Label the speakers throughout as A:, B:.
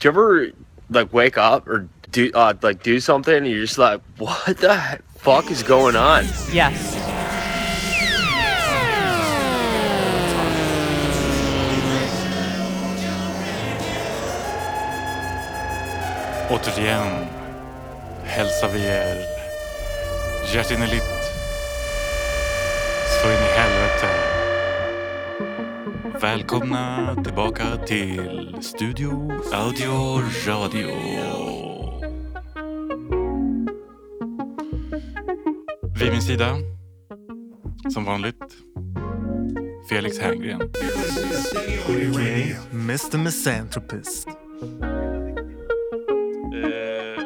A: do you ever like wake up or do uh, like do something and you're just like, what the fuck is going on?
B: Yes.
C: Återigen hälsar vi er hjärtinnerligt Välkomna tillbaka till Studio Audio Radio. Vid min sida, som vanligt, Felix Herngren.
D: Okay. Mr Misanthropist.
C: Eh,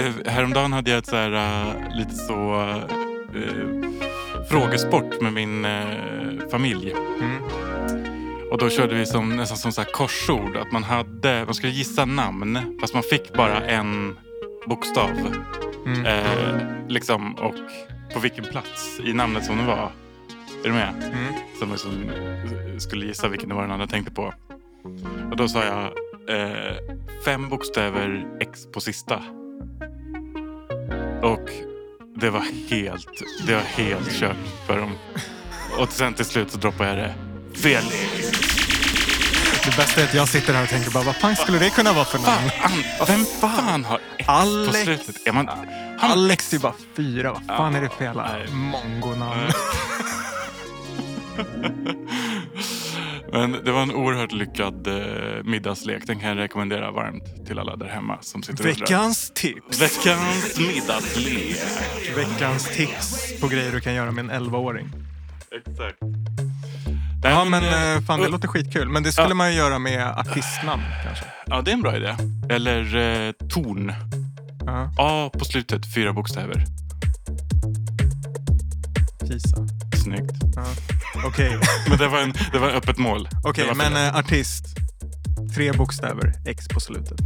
C: eh, häromdagen hade jag ett så här, eh, lite så eh, frågesport med min eh, familj.
D: Mm.
C: Och då körde vi som, nästan som så korsord. Att man, hade, man skulle gissa namn fast man fick bara en bokstav.
D: Mm.
C: Eh, liksom, och på vilken plats i namnet som det var. Är du med?
D: Mm.
C: Som liksom skulle gissa vilken det var den andra tänkte på. Och då sa jag eh, fem bokstäver X på sista. Och det var helt, det var helt kört för dem. Och sen till slut så droppade jag det. Felix!
D: Det bästa är att jag sitter här och tänker bara, vad fan skulle det kunna vara för namn?
C: Fan, vem fan har X på
D: Alex.
C: slutet? Är man, han,
D: Alex är bara fyra. Vad fan är det för jävla mongonamn?
C: Men det var en oerhört lyckad eh, middagslek. Den kan jag rekommendera varmt till alla där hemma som sitter och.
D: Veckans tips.
C: Veckans middagslek.
D: Veckans tips på grejer du kan göra med en 11-åring.
C: Exakt.
D: Ja men
C: eh,
D: eh, fan det
C: uh,
D: låter skitkul. Men det skulle
C: Ja.
D: man ju göra med artistnamn kanske.
C: Ja, det är en bra idé. Eller eh, ton.
D: Ja,
C: A på slutet, fyra bokstäver.
D: Kisa.
C: Snyggt.
D: Okej,
C: Men det var, en, det var öppet mål.
D: Okej,
C: Det var
D: men eh, artist. Tre bokstäver, X på slutet.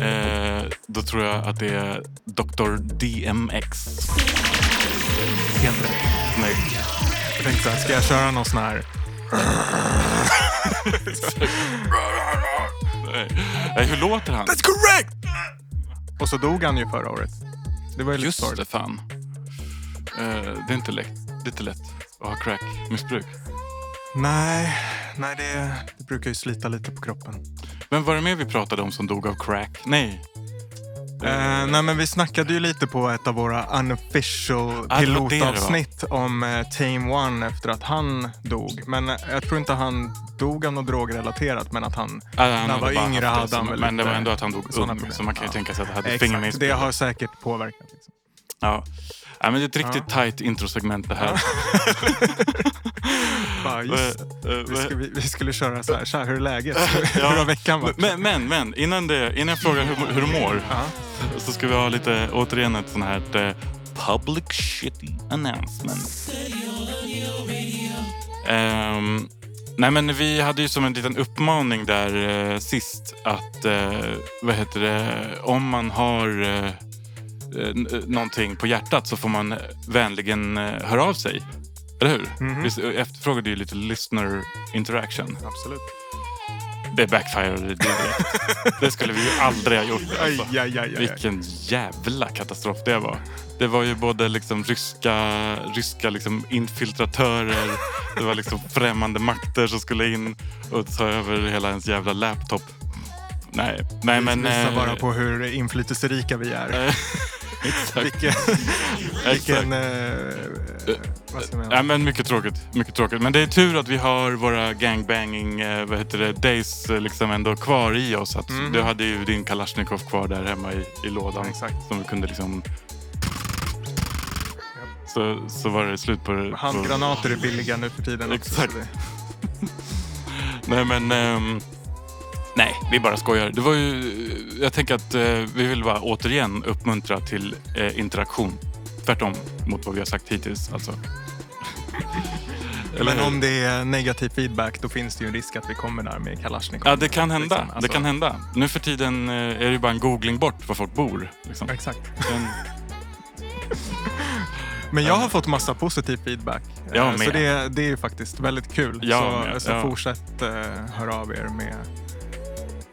C: eh, då tror jag att det är Dr. DMX.
D: Helt rätt.
C: Snyggt.
D: Jag tänkte så här, ska jag köra någon sån här...
C: Nej. Nej, hur låter han?
D: That's correct! Och så dog han ju förra året. Det var ju lite
C: Just det, fan. Eh, det är inte lätt, det är inte lätt att ha crackmissbruk.
D: Nej, nej det, det brukar ju slita lite på kroppen.
C: Men var det mer vi pratade om som dog av crack? Nej.
D: Eh, nej men vi snackade ju lite på ett av våra unofficial
C: Ah, det
D: pilotavsnitt om eh, Tame One efter att han dog. Men eh, jag tror inte han dog av något drogrelaterat men att han...
C: Ah, han
D: När han var yngre hade han väl
C: Men det var
D: lite
C: ändå att han dog ung.
D: problem.
C: Så man kan ju
D: Ja.
C: tänka sig att det hade
D: Exakt,
C: fingermissbruk.
D: det har säkert påverkat. Liksom.
C: Ja. Ja, men det är ett riktigt tajt introsegment det här.
D: Bara, just.
C: Eh,
D: vi, ska, vi, skulle köra så här, tja hur är läget?
C: Ja.
D: Hur har veckan varit?
C: Men, men, men innan, det, innan jag frågar hur, hur du mår
D: Ja.
C: så ska vi ha lite, återigen ett sånt här eh, public shitty announcement. Ehm, nej men vi hade ju som en liten uppmaning där eh, sist att, eh, vad heter det, om man har n- någonting på hjärtat så får man vänligen eh, höra av sig. Eller hur?
D: Mhm.
C: Vi efterfrågade ju lite listener interaction.
D: Absolut.
C: Det backfirade direkt. det skulle vi ju aldrig ha gjort. Alltså.
D: aj, aj, aj.
C: Vilken jävla katastrof det var. Det var ju både liksom ryska, ryska liksom infiltratörer, det var liksom främmande makter som skulle in och ta över hela ens jävla laptop. Nej, nej men...
D: Vi visar
C: eh,
D: bara på hur inflytelserika vi är.
C: eh.
D: Vilken, vilken eh, vad ska man
C: Ja, men mycket tråkigt. Mycket tråkigt. Men det är tur att vi har våra gangbanging eh, vad heter det, days eh, liksom ändå kvar i oss. Att
D: Mhm.
C: Du hade ju din Kalashnikov kvar där hemma i, i lådan.
D: Exakt.
C: Som vi kunde liksom... Så, så var det slut på det. på-
D: Handgranater är billiga nu för tiden också.
C: Exakt.
D: så det-
C: Nej men... ehm, nej, vi bara skojar. Det var ju... Jag tänker att eh, vi vill bara återigen uppmuntra till eh, interaktion. Tvärtom mot vad vi har sagt hittills alltså.
D: Men om det är negativ feedback då finns det ju en risk att vi kommer där med Kalashnikov.
C: Ja, det kan hända.
D: Liksom, alltså-
C: Det kan hända. Nu för tiden eh, är det ju bara en googling bort var folk bor. Liksom.
D: Exakt.
C: Men,
D: Men jag har fått massa positiv feedback.
C: Jag
D: Eh,
C: med.
D: Så det, det är ju faktiskt väldigt kul.
C: Jag
D: så
C: med,
D: så
C: ja.
D: fortsätt uh, höra av er med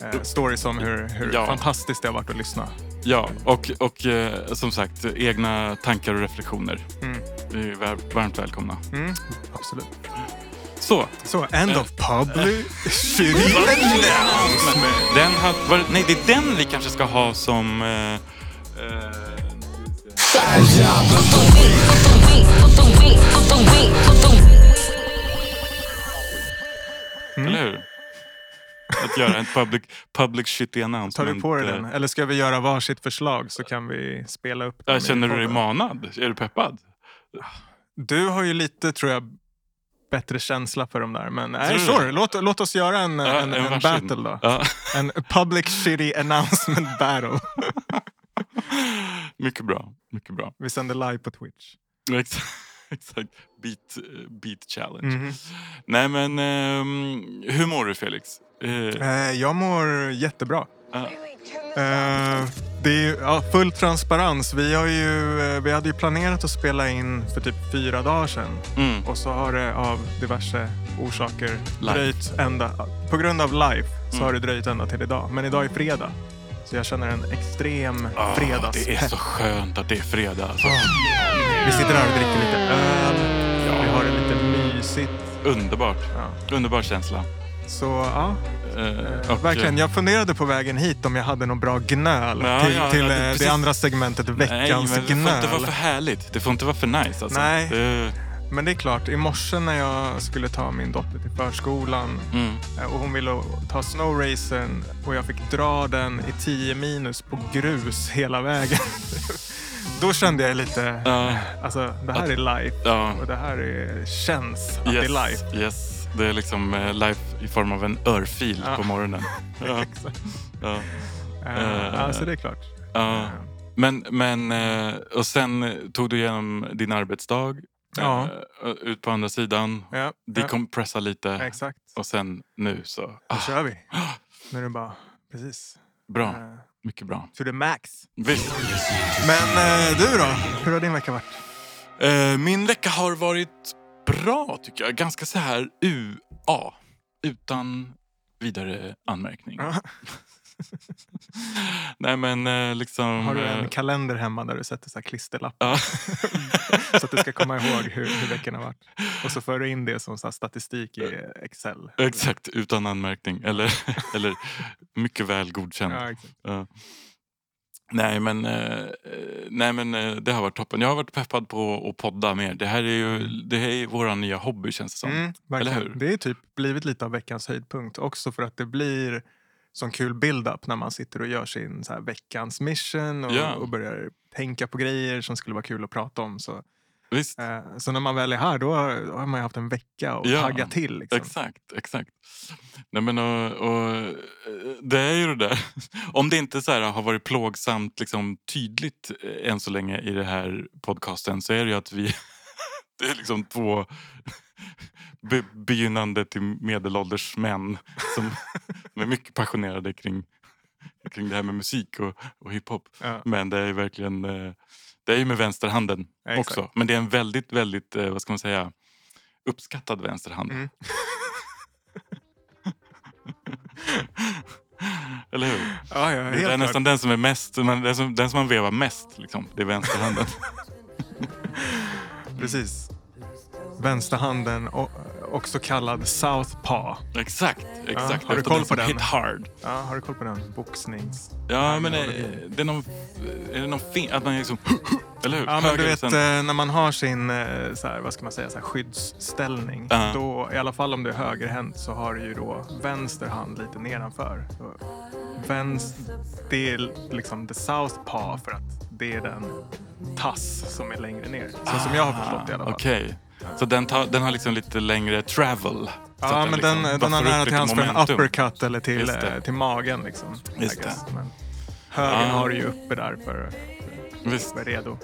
D: eh, stories om hur, hur
C: Ja.
D: fantastiskt det har varit att lyssna.
C: Ja, och, och eh, som sagt, egna tankar och reflektioner.
D: Mm.
C: Vi är var- varmt välkomna.
D: Mm, absolut.
C: Så,
D: Så, end
C: Eh.
D: of publicity announcement.
C: den hade, var, nej, det är den vi kanske ska ha som... Eh, eh, Eller hur? Att göra en public, public shitty
D: Tar
C: announcement.
D: du på dig
C: eh,
D: den? Eller ska vi göra varsitt förslag så kan vi spela upp i
C: känner du dig manad? Är du peppad?
D: Du har ju lite, tror jag, bättre känsla för de där. Men nej, sure. Låt, låt oss göra en,
C: Ja,
D: en, en,
C: varsin.
D: battle då.
C: Ja,
D: En public shitty announcement battle.
C: mycket bra. Mycket bra.
D: Vi sänder live på Twitch.
C: Exakt. Exakt. Beat, eh, beat challenge.
D: Mhm.
C: Nej men, ehm, hur mår du Felix? Eh,
D: Eh, jag mår jättebra.
C: ja,
D: Eh, det är ja, full transparens. Vi, har ju, eh, vi hade ju planerat att spela in för typ fyra dagar sedan.
C: mm,
D: Och så har det av diverse orsaker
C: Life.
D: dröjt ända... På grund av life så
C: Mm.
D: har det dröjt ända till idag. Men idag är fredag. Så jag känner en extrem
C: ah,
D: fredagspepp.
C: det är så skönt att det är fredag. Alltså.
D: Vi sitter här och dricker lite öl.
C: Ja.
D: Vi har det lite mysigt.
C: Underbart.
D: Ja.
C: Underbar känsla.
D: Så ja,
C: Eh, och,
D: verkligen.
C: eh,
D: Jag funderade på vägen hit om jag hade något bra gnöl
C: Ja,
D: till,
C: ja,
D: till
C: det-
D: eh, det,
C: precis.
D: andra segmentet,
C: Nej,
D: veckans
C: men det får inte vara
D: gnöl.
C: för härligt. Det får inte vara för nice alltså.
D: Nej.
C: Det,
D: Men det är klart, i morse när jag skulle ta min dotter till förskolan
C: mm.
D: eh, och hon ville ta snowracen och jag fick dra den i 10 minus på grus hela vägen. Då kände jag lite,
C: Ja.
D: alltså det här är life
C: Ja.
D: och det här är, känns att det är life.
C: Yes. Det är liksom eh, life i form av en örfil
D: Ja.
C: på morgonen. Ja.
D: Exakt.
C: Ja.
D: Uh,
C: Eh,
D: alltså det är klart.
C: Ja.
D: Eh,
C: Men, men eh, och sen eh, tog du igenom din arbetsdag.
D: Ja.
C: eh, Ut på andra sidan.
D: ja, ja,
C: Decompressa lite.
D: exakt.
C: Och sen nu så.
D: Då
C: Ah,
D: kör vi. Nu är det bara, precis.
C: bra.
D: Eh,
C: Mycket bra.
D: to the max.
C: Visst.
D: Men eh, du då? Hur har din vecka varit?
C: Eh, min vecka har varit bra tycker jag. Ganska så här UA. Utan vidare anmärkning. Nej men eh, liksom...
D: Har du
C: eh,
D: en kalender hemma där du sätter så här klisterlapp
C: Ja.
D: så att du ska komma ihåg hur, hur veckan har varit? Och så för du in det som så statistik i Excel.
C: Exakt, utan anmärkning. Eller, eller mycket väl godkänd.
D: Ja.
C: Nej men, eh, eh, nej men eh, det har varit toppen. Jag har varit peppad på att podda mer. Det här är ju det här är vår nya hobby känns det som.
D: Mm.
C: Eller hur?
D: Det är typ blivit lite av veckans höjdpunkt. Också för att det blir sån kul build-up när man sitter och gör sin så veckans mission och,
C: Ja.
D: och börjar tänka på grejer som skulle vara kul att prata om. Så,
C: Visst?
D: eh, så när man väl är här då har, man ju haft en vecka att
C: Ja,
D: tagga till. Liksom.
C: Exakt, exakt. Nej, men, och, och, eh, det är ju det där. Om det inte så här har varit plågsamt liksom, tydligt eh, än så länge i det här podcasten så är det ju att vi det är liksom två be, begynnande till medelålders män som är mycket passionerade kring, kring det här med musik och, och hiphop.
D: Ja,
C: Men det är verkligen det är ju med vänsterhanden
D: exakt.
C: också. Men det är en väldigt, väldigt, eh, vad ska man säga, uppskattad vänsterhand.
D: Mm.
C: Eller hur?
D: Ja, ja,
C: Det är
D: klart.
C: nästan den som är mest, den som, den som man vevar mest. Liksom. Det är vänsterhanden.
D: Precis. Vänsterhanden, och, också kallad Southpaw.
C: exakt, exakt.
D: har du koll på den?
C: Hit hard.
D: Ja, har du koll på den? Boxnings...
C: Ja, men är,
D: Terminologi.
C: det är någon, är det någon fin, att man är liksom, eller hur?
D: Ja, men du vet
C: sen-
D: eh, när man har sin eh, så här, vad ska man säga, så här, skyddsställning.
C: Ja.
D: Då, I alla fall om du är högerhänt så har du ju då vänster hand lite nedanför. Så vänster, det är liksom the southpaw för att det är den tass som är längre ner. Så som jag har förstått det i alla fall.
C: Ah, Okej. Så den, tar, den har liksom lite längre travel.
D: Ja, men
C: liksom
D: den, den har nära till hands för en uppercut eller till, eh, till magen. Liksom,
C: Just det.
D: Men högern
C: Ah.
D: har du ju uppe där för
C: Visst.
D: att vara redo.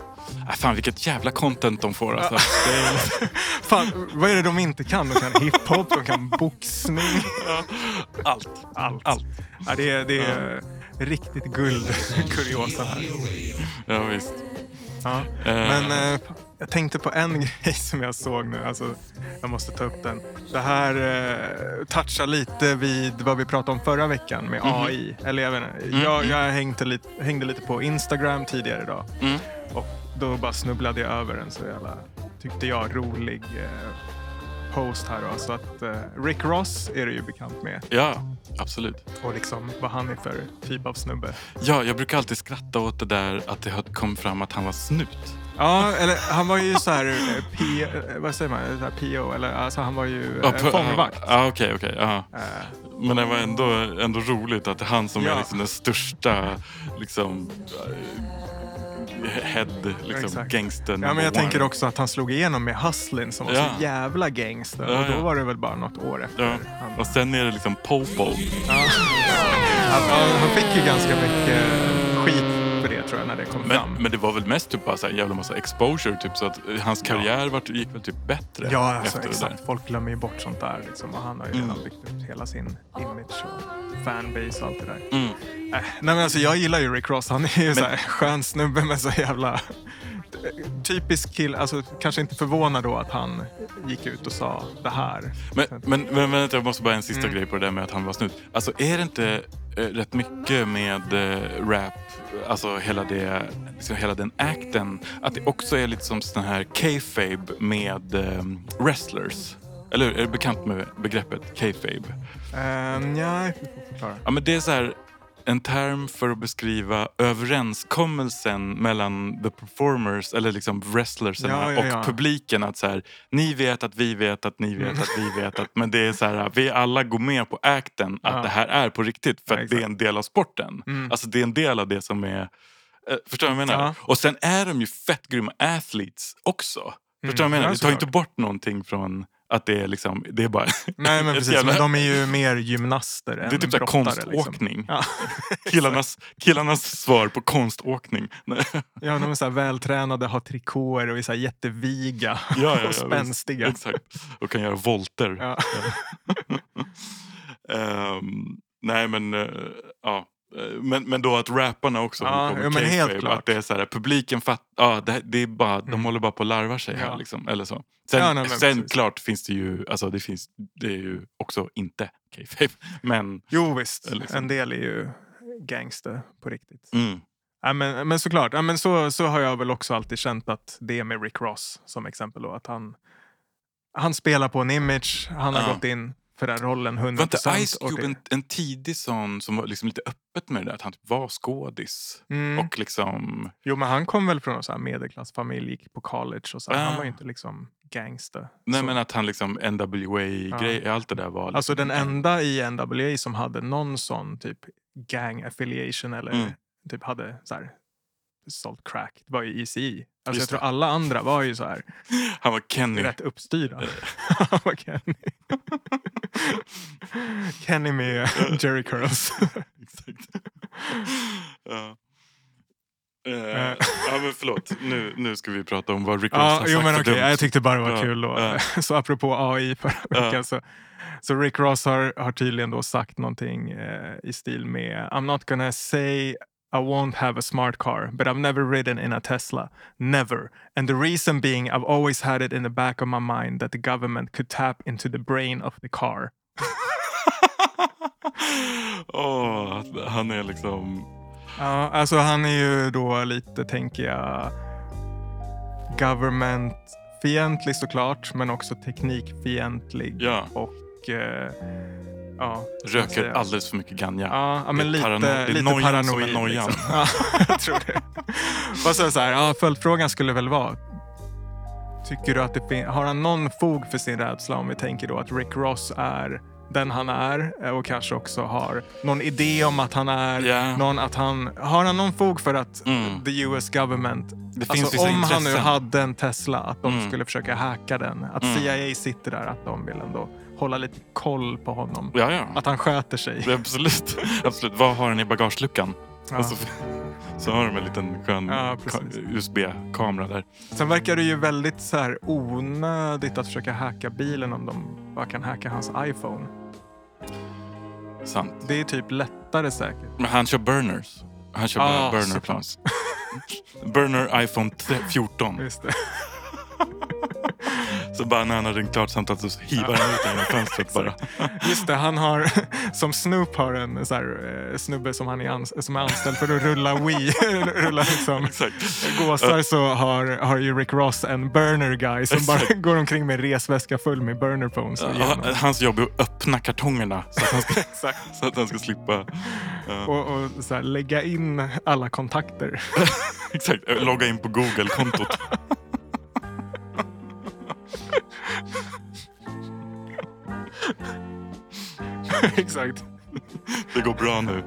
C: Äh, fan vilket jävla content de får alltså. Är,
D: Fan, vad är det de inte kan? De kan hiphop, de kan boxning.
C: allt.
D: Allt.
C: Allt.
D: Ja, det är, det är riktigt guld kuriosa här.
C: Ja, visst.
D: Ja.
C: Eh,
D: Men eh, jag tänkte på en grej som jag såg nu. Alltså, jag måste ta upp den. Det här eh, touchar lite vid vad vi pratade om förra veckan med
C: Mhm.
D: AI. Eller jag inte. Jag, jag hängde, lite, hängde lite på Instagram tidigare idag.
C: Mm.
D: Och då bara snubblade jag över en så jävla, tyckte jag, rolig eh, post här. Då. Så att eh, Rick Ross är du ju bekant med.
C: Ja, absolut.
D: Och liksom vad han är för typ av snubbe.
C: Ja, jag brukar alltid skratta åt det där att det kommit fram att han var snut.
D: Ja, eller han var ju så här, eh, P, eh, vad säger man, så här PO, eller alltså han var ju
C: Ja,
D: eh, fångvakt.
C: Ja, okej, okej. ja.
D: Eh,
C: Men det var ändå, ändå roligt att det är han som
D: Ja.
C: är liksom den största liksom, eh, head, liksom, gangster
D: Ja, men jag tänker också att han slog igenom med Hustlin som var
C: Ja.
D: så jävla gangster.
C: Ja,
D: och då var det väl bara något år efter.
C: Ja.
D: Han,
C: Och sen är det liksom Popo.
D: ja. han, han- han fick ju ganska mycket skit tror jag när det kom
C: Men,
D: fram.
C: men det var väl mest typ bara så här jävla massa exposure. Typ, så att eh, hans karriär vart, gick väl typ bättre
D: Ja, alltså, exakt. Folk glömmer ju bort sånt där. Liksom. Och han har ju
C: Mm.
D: redan byggt upp hela sin image och fanbase och allt det där.
C: Mm.
D: Äh, nej, men alltså, jag gillar ju Rick Ross. Han är ju så här, skön snubbe med så jävla... Typisk kille. Alltså, kanske inte förvånad då att han gick ut och sa det här.
C: Men, men, men vänta, jag måste bara en sista
D: Mm.
C: grej på det där med att han var snut. Alltså är det inte eh, rätt mycket med eh, rap, alltså hela, det, liksom hela den acten, att det också är lite som sån här kayfabe med eh, wrestlers? Eller? Är du bekant med begreppet kayfabe?
D: Um, ja, förklara.
C: Ja, men det är så här en term för att beskriva överenskommelsen mellan the performers, eller liksom wrestlersarna
D: Ja, ja, ja.
C: och publiken. Att så här, ni vet att vi vet att ni vet att vi vet att... Men det är så här, vi alla går med på acten att det här är på riktigt för att det är en del av sporten.
D: Mm.
C: Alltså det är en del av det som är... eh, Förstår du vad jag menar? Och sen är de ju fett grymma athletes också. Förstår du vad jag
D: Mm.
C: menar? Det tar inte bort någonting från att det är liksom... Det är bara...
D: Nej, men precis.
C: jävla-
D: Men de är ju mer gymnaster
C: Det är typ så
D: brottare,
C: konståkning.
D: Liksom. Ja.
C: Killarnas, killarnas svar på konståkning.
D: Ja, de är så här vältränade, har trikåer och är så här jätteviga
C: Ja, ja, ja,
D: och spänstiga.
C: Exakt. Och kan göra volter. Ehm, nej men, eh, ja. Eh, Men, men då att rapparna också på med
D: ja, men helt klart.
C: Att det är så här, publiken fattar, ja, det, det är bara, de
D: Mm.
C: håller bara på att larva sig här.
D: Ja.
C: Liksom, eller så. Sen,
D: Ja, nej,
C: sen
D: precis.
C: klart finns det ju, alltså det finns, det är ju också inte kayfabe. Men,
D: Jo visst,
C: Liksom.
D: en del är ju gangster på riktigt.
C: mm,
D: Ja, men, men såklart, ja, men så, så har jag väl också alltid känt att det med Rick Ross som exempel. Då, att han, han spelar på en image, han har gått in för den rollen 100%.
C: var inte Ice Cube en, en tidig sån som var liksom lite öppet med det där, att han typ var skådis?
D: Mm.
C: Och liksom,
D: Jo, men han kom väl från en medelklassfamilj, gick på college och så. här. Han
C: Ah.
D: var ju inte liksom gangster.
C: nej
D: så.
C: men att han liksom NWA-grej, allt det där var... Liksom,
D: Alltså den enda i NWA som hade någon sån typ gang affiliation eller
C: Mm.
D: typ hade så här sålt crack, det var ju ECE. Alltså jag tror alla andra var ju så här
C: Han var Kenny.
D: rätt uppstyrda. Han var Kenny. Kenny med Jerry Curls.
C: Exakt. ja. Eh, ja men förlåt, nu, nu ska vi prata om vad Rick Ross har sagt
D: jo men okej,
C: dumt.
D: jag tyckte bara det var kul då. Så apropå AI förra veckan så, så Rick Ross har, har tydligen då sagt någonting eh, i stil med I'm not gonna say I won't have a smart car, but I've never ridden in a Tesla. Never. And the reason being I've always had it in the back of my mind that the government could tap into the brain of the car.
C: Åh, han är liksom...
D: Ja, alltså han är ju då lite, tänker jag, government-fientlig såklart, men också teknikfientlig.
C: Ja,
D: Och eh, ja,
C: röker
D: säga?
C: alldeles för mycket ganja.
D: ja, men
C: är
D: lite,
C: parano- det är
D: lite
C: nojan som
D: paranoid.
C: är nojan.
D: Liksom. Ja, jag tror det. Är det så här, ja, följdfrågan skulle väl vara, tycker du att det har han någon fog för sin rädsla om vi tänker då att Rick Ross är den han är eh, och kanske också har någon idé om att han är
C: Ja.
D: någon att han har han någon fog för att
C: Mm.
D: the US government
C: Det finns
D: alltså, om han nu
C: intressen.
D: hade en Tesla att de
C: Mm.
D: skulle försöka hacka den att
C: Mm.
D: CIA sitter där att de vill ändå hålla lite koll på honom
C: Ja, ja.
D: att han sköter sig
C: Absolut. Absolut. Vad har han i bagageluckan?
D: Ja.
C: Och så, har de en liten skön
D: Ja.
C: USB-kamera där.
D: Sen verkar det ju väldigt så här onödigt att försöka hacka bilen om de bara kan hacka hans iPhone.
C: Sant.
D: Det är typ lättare säkert.
C: Men han kör burners. Han kör bara
D: Ja,
C: burnerplan. Burner iPhone 14.
D: Just det.
C: Så bara när han har ringt klart samtalet så hivar han ut den genom fönstret bara.
D: Just det, han har, som Snoop har en så här, eh, snubbe som, han är, ans- som är anställd för att rulla Wii, rulla liksom
C: Exakt.
D: gåsar så har, har ju Rick Ross en burner guy som bara går omkring med en resväska full med burner phones.
C: Ja. Hans jobb är att öppna kartongerna så att han ska, så att han ska slippa... Ja,
D: Och, och så här, lägga in alla kontakter.
C: exakt, logga in på Google-kontot.
D: Exakt.
C: Det går bra nu,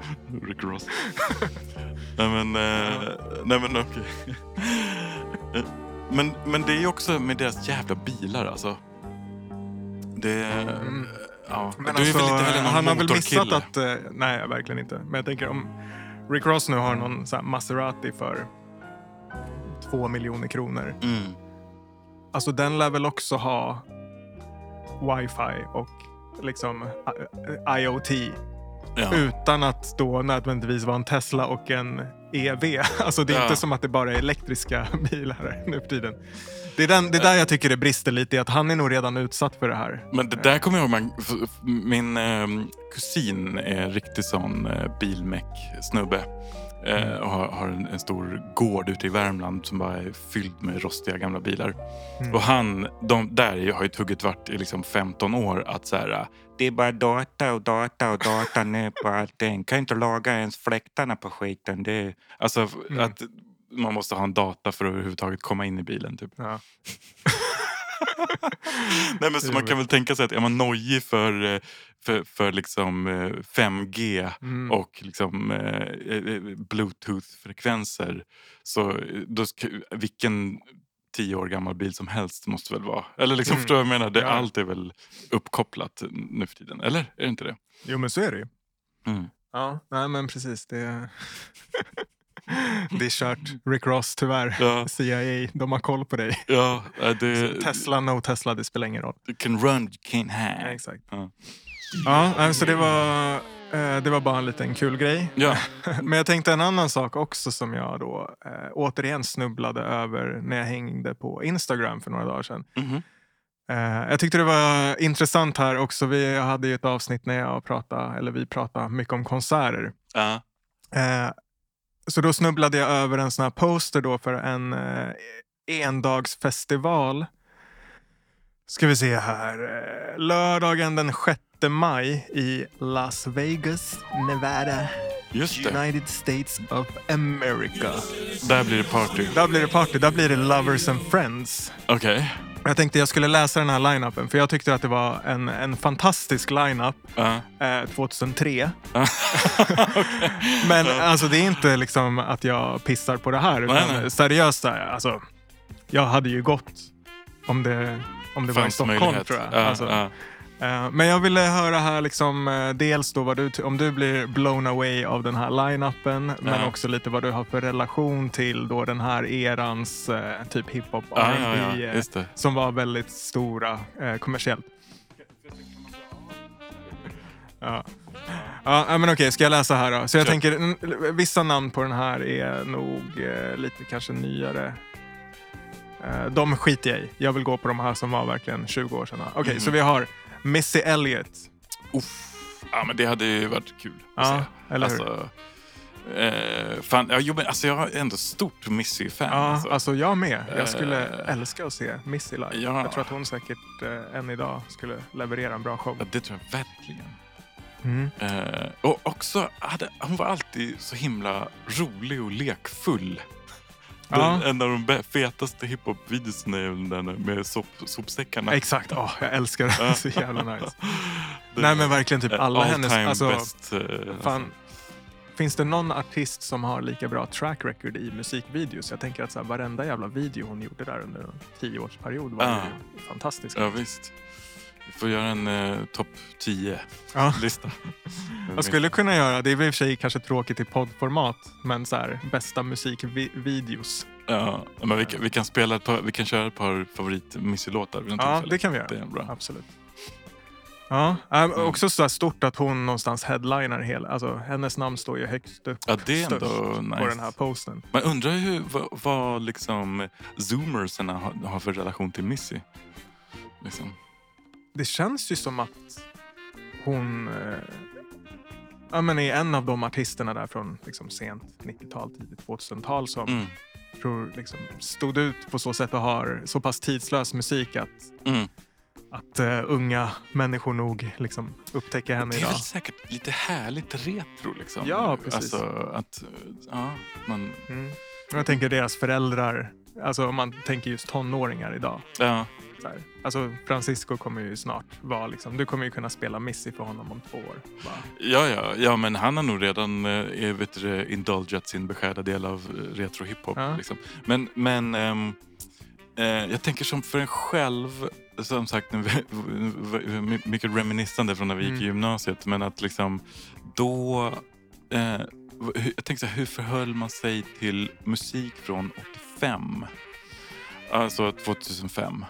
C: Rick Ross. nej men, eh, nej men okej. Eh, Men, men det är ju också med deras jävla bilar alltså. Det...
D: Mm.
C: Ja,
D: Men
C: du är
D: alltså,
C: väl inte heller någon
D: han har väl missat att... eh, nej, verkligen inte. Men jag tänker om Rick Ross nu har någon så Maserati för två miljoner kronor.
C: Mm.
D: Alltså den lär väl också ha wifi och liksom IoT.
C: Ja.
D: Utan att då nödvändigtvis vara en Tesla och en EV. Alltså det är
C: Ja.
D: inte som att det bara är elektriska bilar nu för tiden. Det är, den, det är där jag tycker det brister lite att han är nog redan utsatt för det här.
C: Men det där kommer jag ihåg, min eh, kusin är en riktig sån eh, bilmeck-snubbe. Eh, och har, har en, en stor gård ute i Värmland som bara är fylld med rostiga gamla bilar.
D: Mm.
C: Och han, de, där har ju tugget varit i liksom 15 år att så här, det är bara data och data och data nu på allting. Kan inte laga ens fläktarna på skiten. Det är, alltså
D: Mm.
C: att man måste ha en data för att överhuvudtaget komma in i bilen. Typ.
D: Ja.
C: Nej, men så man kan väl tänka sig att är man nojig för, eh, för, för liksom eh, 5G
D: Mm.
C: och liksom eh, eh, bluetooth-frekvenser så eh, då ska, vilken tio år gammal bil som helst måste väl vara. Eller liksom,
D: Mm.
C: förstår du vad jag menar? Det,
D: Ja.
C: Allt är väl uppkopplat nu för tiden. Eller är det inte det?
D: Jo men så är det ju.
C: Mm.
D: Ja, nej men precis. Det, det är kört. Rick Ross tyvärr.
C: Ja.
D: CIA, de har koll på dig.
C: Ja, eh, det,
D: Tesla, no Tesla, det spelar ingen roll.
C: You can run, you can't hang.
D: exakt.
C: Ja.
D: Ja, nej, så det var, eh, det var bara en liten kul grej.
C: Ja.
D: Men jag tänkte en annan sak också som jag då återigen snubblade över när jag hängde på Instagram för några dagar sedan.
C: Mhm.
D: Eh, jag tyckte det var intressant här också. Vi hade ju ett avsnitt när jag pratade, eller vi pratade mycket om konserter.
C: Ja.
D: Så då snubblade jag över en sån här poster då för en eh, endagsfestival. Ska vi se här. Eh, lördagen den 6 maj i Las Vegas, Nevada,
C: Just det.
D: United States of America.
C: Där blir det party.
D: Där blir det party, där blir det Lovers and Friends.
C: Okej.
D: Jag tänkte jag skulle läsa den här line-upen för jag tyckte att det var en, en fantastisk line-up
C: Ja.
D: eh, 2003. Men alltså det är inte liksom att jag pissar på det här. Utan
C: Nej, nej.
D: seriöst, alltså, jag hade ju gått om det, om det var i Stockholm
C: möjlighet.
D: tror jag.
C: Ja,
D: Alltså, men jag ville höra här liksom, eh, dels då vad du, om du blir blown away av den här line-upen men
C: Ja.
D: också lite vad du har för relation till då den här erans eh, typ hiphop
C: Ja, ja,
D: R&B,
C: ja,
D: eh, som var väldigt stora eh, kommersiellt. Ja. Ja, men okej, ska jag läsa här då? Så jag
C: Kör.
D: tänker, mm, vissa namn på den här är nog eh, lite kanske nyare. Eh, de skiter jag i. Jag vill gå på de här som var verkligen 20 år sedan. Okej,
C: Mhm.
D: så vi har Missy Elliott.
C: Uff. Ja, men det hade ju varit kul att
D: Ja,
C: se.
D: eller
C: alltså, eh, fan, ja, jo, men alltså, jag är ändå stort Missy-fan.
D: Ja,
C: alltså.
D: alltså jag med. Jag skulle
C: Eh,
D: älska att se Missy live.
C: ja.
D: Jag tror att hon säkert eh, än idag skulle leverera en bra show.
C: Ja, det tror jag verkligen.
D: Mm.
C: Eh, och också, hade, hon var alltid så himla rolig och lekfull. Den,
D: Ja.
C: En av de fetaste hiphop-videorna är väl den med sop, sopsäckarna.
D: Exakt, Åh, jag älskar.
C: Ja.
D: så jävla nice.
C: Det
D: Nej men verkligen typ
C: all
D: alla hennes...
C: time
D: Alltså,
C: best. eh,
D: fan, finns det någon artist som har lika bra track record i musikvideos? Jag tänker att så här, varenda jävla video hon gjorde där under en tioårsperiod var
C: Ja.
D: ju fantastisk.
C: Ja, visst. Vi får göra en eh, topp 10-lista.
D: Ja. Jag skulle kunna göra, det är i och för sig kanske tråkigt i poddformat, men så här, bästa musikvideos.
C: Ja, men vi, kan- vi, kan spela ett par, vi kan köra ett par favorit Missy-låtar vid något
D: Ja,
C: tillfälle.
D: det kan vi göra.
C: Det är bra.
D: Absolut. Ja, äh,
C: Mm.
D: också så här stort att hon någonstans headlinar hela, alltså hennes namn står ju högst upp
C: Ja, det är ändå nice.
D: på den här posten.
C: Man undrar ju vad, vad liksom zoomersarna har, har för relation till Missy. Liksom.
D: Det känns ju som att hon eh, ja, men är en av de artisterna där från liksom, sent 90-tal, tidigt 2000-tal som
C: Mm.
D: tror, liksom, stod ut på så sätt och har så pass tidslös musik att,
C: Mm.
D: att eh, unga människor nog liksom, upptäcker henne
C: Det är
D: idag.
C: väl säkert lite härligt retro. Liksom.
D: Ja, precis.
C: Alltså, att, ja, man,
D: Mm. Jag tänker deras föräldrar, alltså om man tänker just tonåringar idag.
C: ja,
D: Så här. Alltså Francisco kommer ju snart vara liksom, du kommer ju kunna spela Missy för honom om två år. Bara.
C: ja, ja, ja, men han har nog redan eh, vet du, det, indulgat sin beskärda del av eh, retro hiphop.
D: Ja.
C: Liksom. Men, men ehm, eh, jag tänker som för en själv, som sagt, mycket reminissande från när vi gick i
D: Mm.
C: gymnasiet, men att liksom då eh, jag tänkte så här, hur förhöll man sig till musik från 85? Alltså 2005.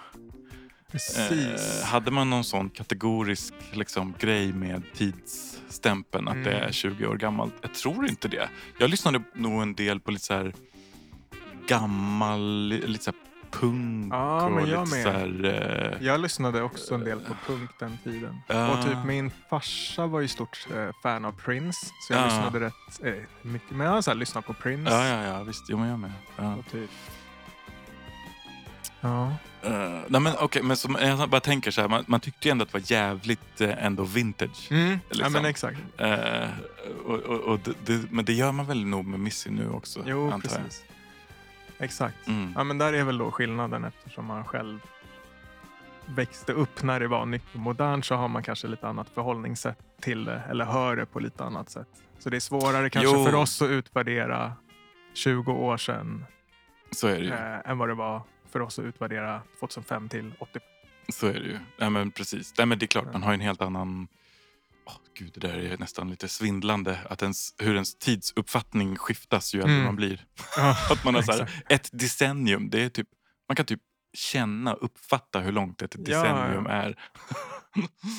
D: Precis.
C: Eh, hade man någon sån kategorisk liksom, grej med tidsstämpeln att det
D: Mm.
C: är 20 år gammalt? Jag tror inte det. Jag lyssnade nog en del på lite så här gammal, lite så här punk
D: Ja, men
C: och
D: jag
C: lite
D: med.
C: så här... Eh,
D: Jag lyssnade också en del på punk den tiden.
C: Ja.
D: Och typ min farsa var ju stort eh, fan av Prince. Så jag
C: Ja.
D: lyssnade rätt eh, mycket. Men jag har så här, lyssnat på Prince.
C: ja, ja, ja, visst. Jo, men jag med. Ja.
D: Och typ. Ja.
C: Eh, nej, men som, jag bara tänker så här, man, man tyckte ju ändå att det var jävligt eh, ändå vintage.
D: Mm. ja,
C: Liksom.
D: men exakt.
C: Eh, och, och, och det, det, men det gör man väl nog med Missy nu också,
D: Jo,
C: antar jag.
D: precis. Exakt.
C: Mm.
D: Ja, men där är väl då skillnaden eftersom man själv växte upp när det var nytt och modernt så har man kanske lite annat förhållningssätt till det eller hör det på lite annat sätt. Så det är svårare kanske
C: Jo.
D: för oss att utvärdera 20 år sedan
C: Så är det ju.
D: eh, än vad det var för oss att utvärdera 2005 till 80.
C: Så är det ju. Nej, men precis. Nej, men det är klart,
D: Ja.
C: man har en helt annan... Åh, gud, det där är nästan lite svindlande. Att ens, hur ens tidsuppfattning skiftas ju äldre
D: Mm.
C: man blir.
D: Ja,
C: Att man har så här, ett decennium, det är typ... Man kan typ känna, uppfatta hur långt ett decennium är.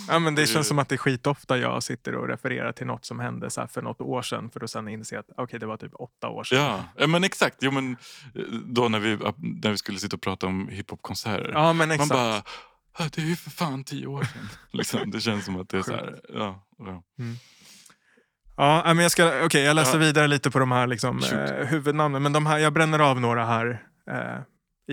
D: Ja, men det känns som att det är skitofta jag sitter och refererar till något som hände så för något år sedan för att sen inse att okej, det var typ åtta år sedan.
C: Ja, ja, men exakt. Jo, men, eh, då när vi, när vi skulle sitta och prata om hiphopkonserter.
D: Ja, men
C: man
D: exakt.
C: bara, "Ah, det är ju för fan tio år sedan. liksom, det känns som att det är så här. Ja, ja.
D: Ja, nej, men jag, ska, okay, jag läser
C: Ja.
D: vidare lite på de här liksom, eh, huvudnamnen. Men de här, jag bränner av några här eh,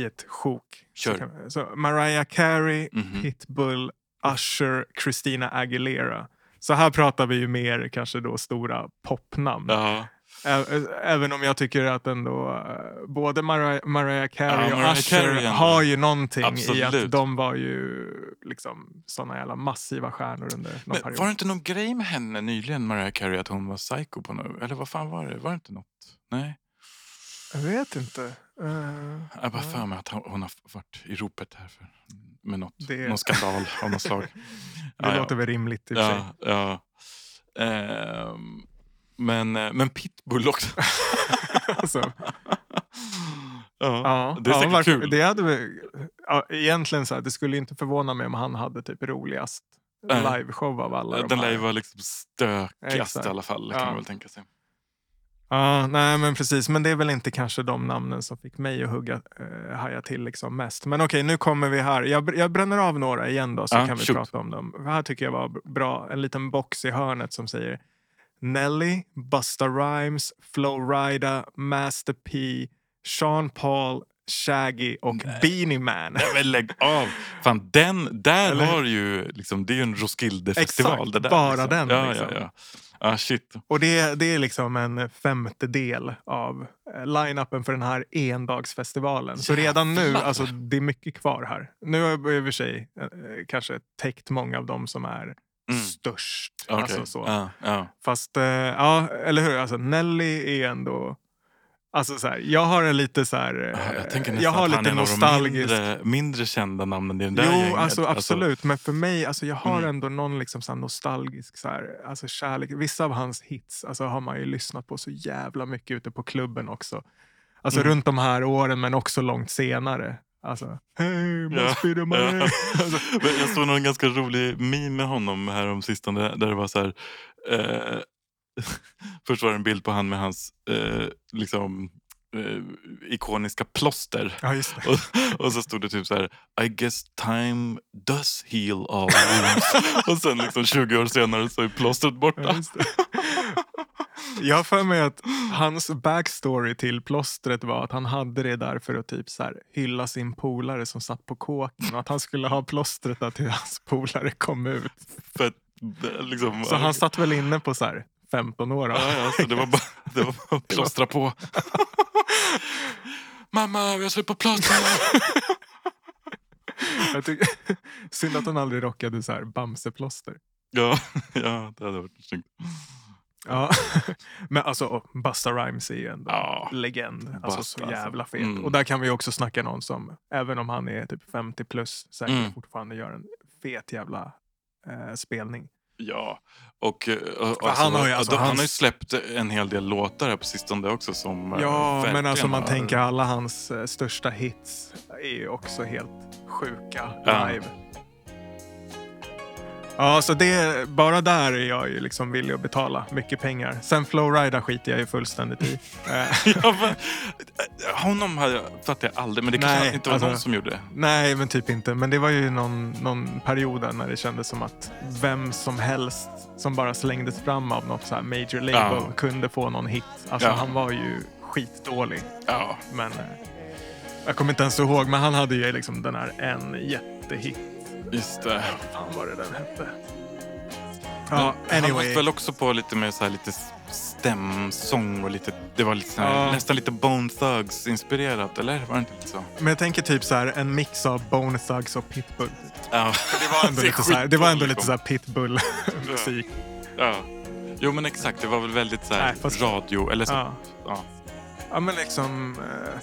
D: i ett sjok.
C: Kör.
D: Så, Mariah Carey,
C: Mhm.
D: Pitbull, Usher, Christina Aguilera. Så här pratar vi ju mer kanske då stora popnamn. Ä- Även om jag tycker att ändå eh, både Mariah, Mariah Carey
C: Ja,
D: och
C: Mariah
D: Usher
C: Carey
D: har ju någonting i
C: Absolut.
D: att de var ju liksom såna jävla massiva stjärnor under någon
C: Men
D: period.
C: var det inte någon grej med henne nyligen, Mariah Carey, att hon var psycho på något? Eller vad fan var det? Var det inte något? Nej?
D: Jag vet inte. Eh,
C: Jag bara för mig att hon har varit i ropet här för, med något,
D: Det-
C: någon skandal av något slag.
D: det
C: Ja, ja.
D: låter väl rimligt i och för sig.
C: Ja, ja. Ehm, men, eh, men Pitbull också.
D: alltså,
C: ja,
D: ja,
C: det är
D: ja,
C: säkert
D: varför-
C: kul.
D: Det hade ja, egentligen så här, det skulle inte förvåna mig om han hade typ roligast
C: Nej.
D: liveshow av alla de
C: Den lär
D: här.
C: ju vara liksom stökigast
D: Exakt.
C: i alla fall, kan
D: Ja.
C: man väl tänka sig.
D: Ja, nej men precis. Men det är väl inte kanske de namnen som fick mig att hugga, eh, haja till liksom mest. Men okej, nu kommer vi här. Jag, jag bränner av några igen då så
C: Ja,
D: kan vi
C: shoot.
D: prata om dem. Här tycker jag var bra. En liten box i hörnet som säger Nelly, Busta Rhymes, Flo Rida, Master P, Sean Paul, Shaggy och Beanie Man.
C: Nej, men lägg av! Fan, den, där
D: Eller
C: har ju, liksom, det är ju en Roskilde-festival.
D: Exakt,
C: det där,
D: bara
C: liksom.
D: den,
C: Ja,
D: liksom.
C: ja, ja. Ah, shit.
D: Och det, det är liksom en femtedel av eh, line-upen för den här endagsfestivalen. Så redan nu, alltså det är mycket kvar här. Nu har jag i och för sig eh, kanske täckt många av dem som är
C: Mm.
D: störst.
C: Okej.
D: Alltså så.
C: Ja, ja.
D: Fast, eh, ja, eller hur? Alltså Nelly är ändå... Alltså så här, jag har en lite så här...
C: Ja,
D: eh,
C: Jag
D: jag har lite nostalgisk...
C: mindre, mindre kända namnen i den där
D: Jo,
C: gänget.
D: alltså, absolut. Men för mig, alltså, jag har
C: Mm.
D: ändå någon liksom, så nostalgisk så här, alltså, kärlek. Vissa av hans hits alltså, har man ju lyssnat på så jävla mycket ute på klubben också. Alltså
C: Mm.
D: runt de här åren, men också långt senare. Alltså, hey,
C: Ja,
D: must be the money.
C: ja. Men jag såg någon ganska rolig meme med honom här om sistone där det var så här. Eh, först var det en bild på han med hans eh, liksom eh, ikoniska plåster.
D: Ja.
C: Och, och så stod det typ så här I guess time does heal all wounds. och sen liksom 20 år senare så är plåstret
D: Ja,
C: borta.
D: det. Jag har för mig att hans backstory till plåstret var att han hade det där för att typ så här hylla sin polare som satt på kåken och att han skulle ha plåstret där till hans polare kom ut.
C: För det, liksom,
D: Så han satt väl inne på så här 15 år.
C: Ja, ja, så det var bara, det var bara att plåstra på. Mamma, vi har slut på plåster.
D: Jag tycker, synd att han aldrig rockade så här Bamseplåster.
C: ja, ja, det hade varit snyggt.
D: Ja, men alltså Busta Rhymes är ju ändå
C: Ja,
D: legend. Alltså så jävla
C: alltså.
D: fet.
C: Mm.
D: Och där kan vi också snacka någon som, även om han är typ 50 plus, säkert
C: Mm.
D: fortfarande gör en fet jävla eh, spelning.
C: Ja, och, eh, och
D: För han har ju alltså
C: de- han har ju
D: hans-
C: släppt en hel del låtar här på sistone också som eh,
D: Ja, men alltså man
C: har-
D: tänker alla hans eh, största hits är ju också helt sjuka live. Ja, så det, bara där är jag ju liksom villig att betala mycket pengar. Sen Flowrida skiter jag ju fullständigt i.
C: Ja, men, eh, honom hade jag, jag aldrig, men det kanske
D: Nej,
C: inte var
D: alltså-
C: någon som gjorde.
D: Nej, men typ inte. Men det var ju någon, någon period där när det kändes som att vem som helst som bara slängdes fram av något så här major label
C: Ja.
D: kunde få någon hit. Alltså
C: Ja.
D: han var ju skitdålig.
C: Ja,
D: Men eh, jag kommer inte ens ihåg, men han hade ju liksom den här en jättehit.
C: Just det.
D: Fan vad det den hette.
C: Men
D: Ja,
C: Han
D: anyway.
C: höll väl också på lite med så här lite stämsång och lite, det var lite så här,
D: Ja.
C: nästan lite Bone Thugs inspirerat, eller? Var det inte lite så?
D: Men jag tänker typ så här en mix av Bone Thugs och Pitbull.
C: Ja,
D: Det var ändå lite så här, det var ändå lite så här Pitbull-musik.
C: ja. Jo men exakt, det var väl väldigt så här
D: Nej, fast-
C: radio, eller så.
D: Ja.
C: Ja.
D: Ja, men liksom... Eh,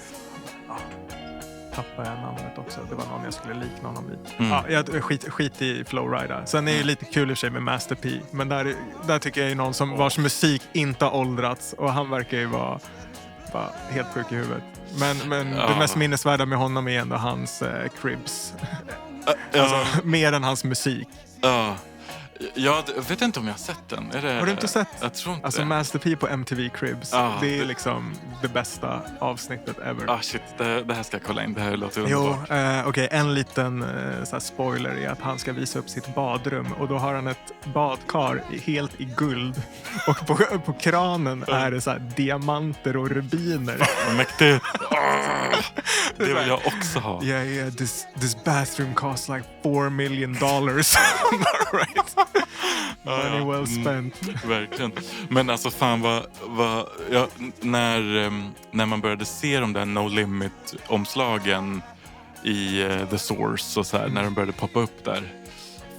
D: tappade jag namnet också. Det var någon jag skulle likna honom vid.
C: Mm.
D: Ja, jag, skit, skit i Flowrida. Sen är det ju lite kul i och för sig med Master P. Men där, där tycker jag är någon som, vars musik inte har åldrats. Och han verkar ju vara, vara helt sjuk i huvudet. Men, men det
C: Ja.
D: mest minnesvärda med honom är ändå hans eh, cribs.
C: Ja,
D: Alltså, mer än hans musik.
C: ja. Jag vet inte om jag har sett den. Det,
D: Har du inte sett?
C: Jag tror inte
D: Alltså
C: det.
D: Master P på MTV Cribs.
C: Ja,
D: det är
C: det-
D: liksom det bästa avsnittet ever.
C: Ah shit, det, det här ska jag kolla in. Det här låter
D: Jo,
C: underbart.
D: eh, okej. En liten eh, spoiler är att han ska visa upp sitt badrum och då har han ett badkar helt i guld. Och på, på kranen är det så här diamanter och rubiner.
C: Vad mäktigt. Ah, det vill jag också ha.
D: Yeah, yeah, this, this bathroom costs like four million dollars. right? Money
C: ja.
D: well
C: Mm.
D: spent.
C: Verkligen. Men alltså fan vad... vad ja, när, ehm, när man började se de där No Limit-omslagen i eh, The Source och så här, när de började poppa upp där.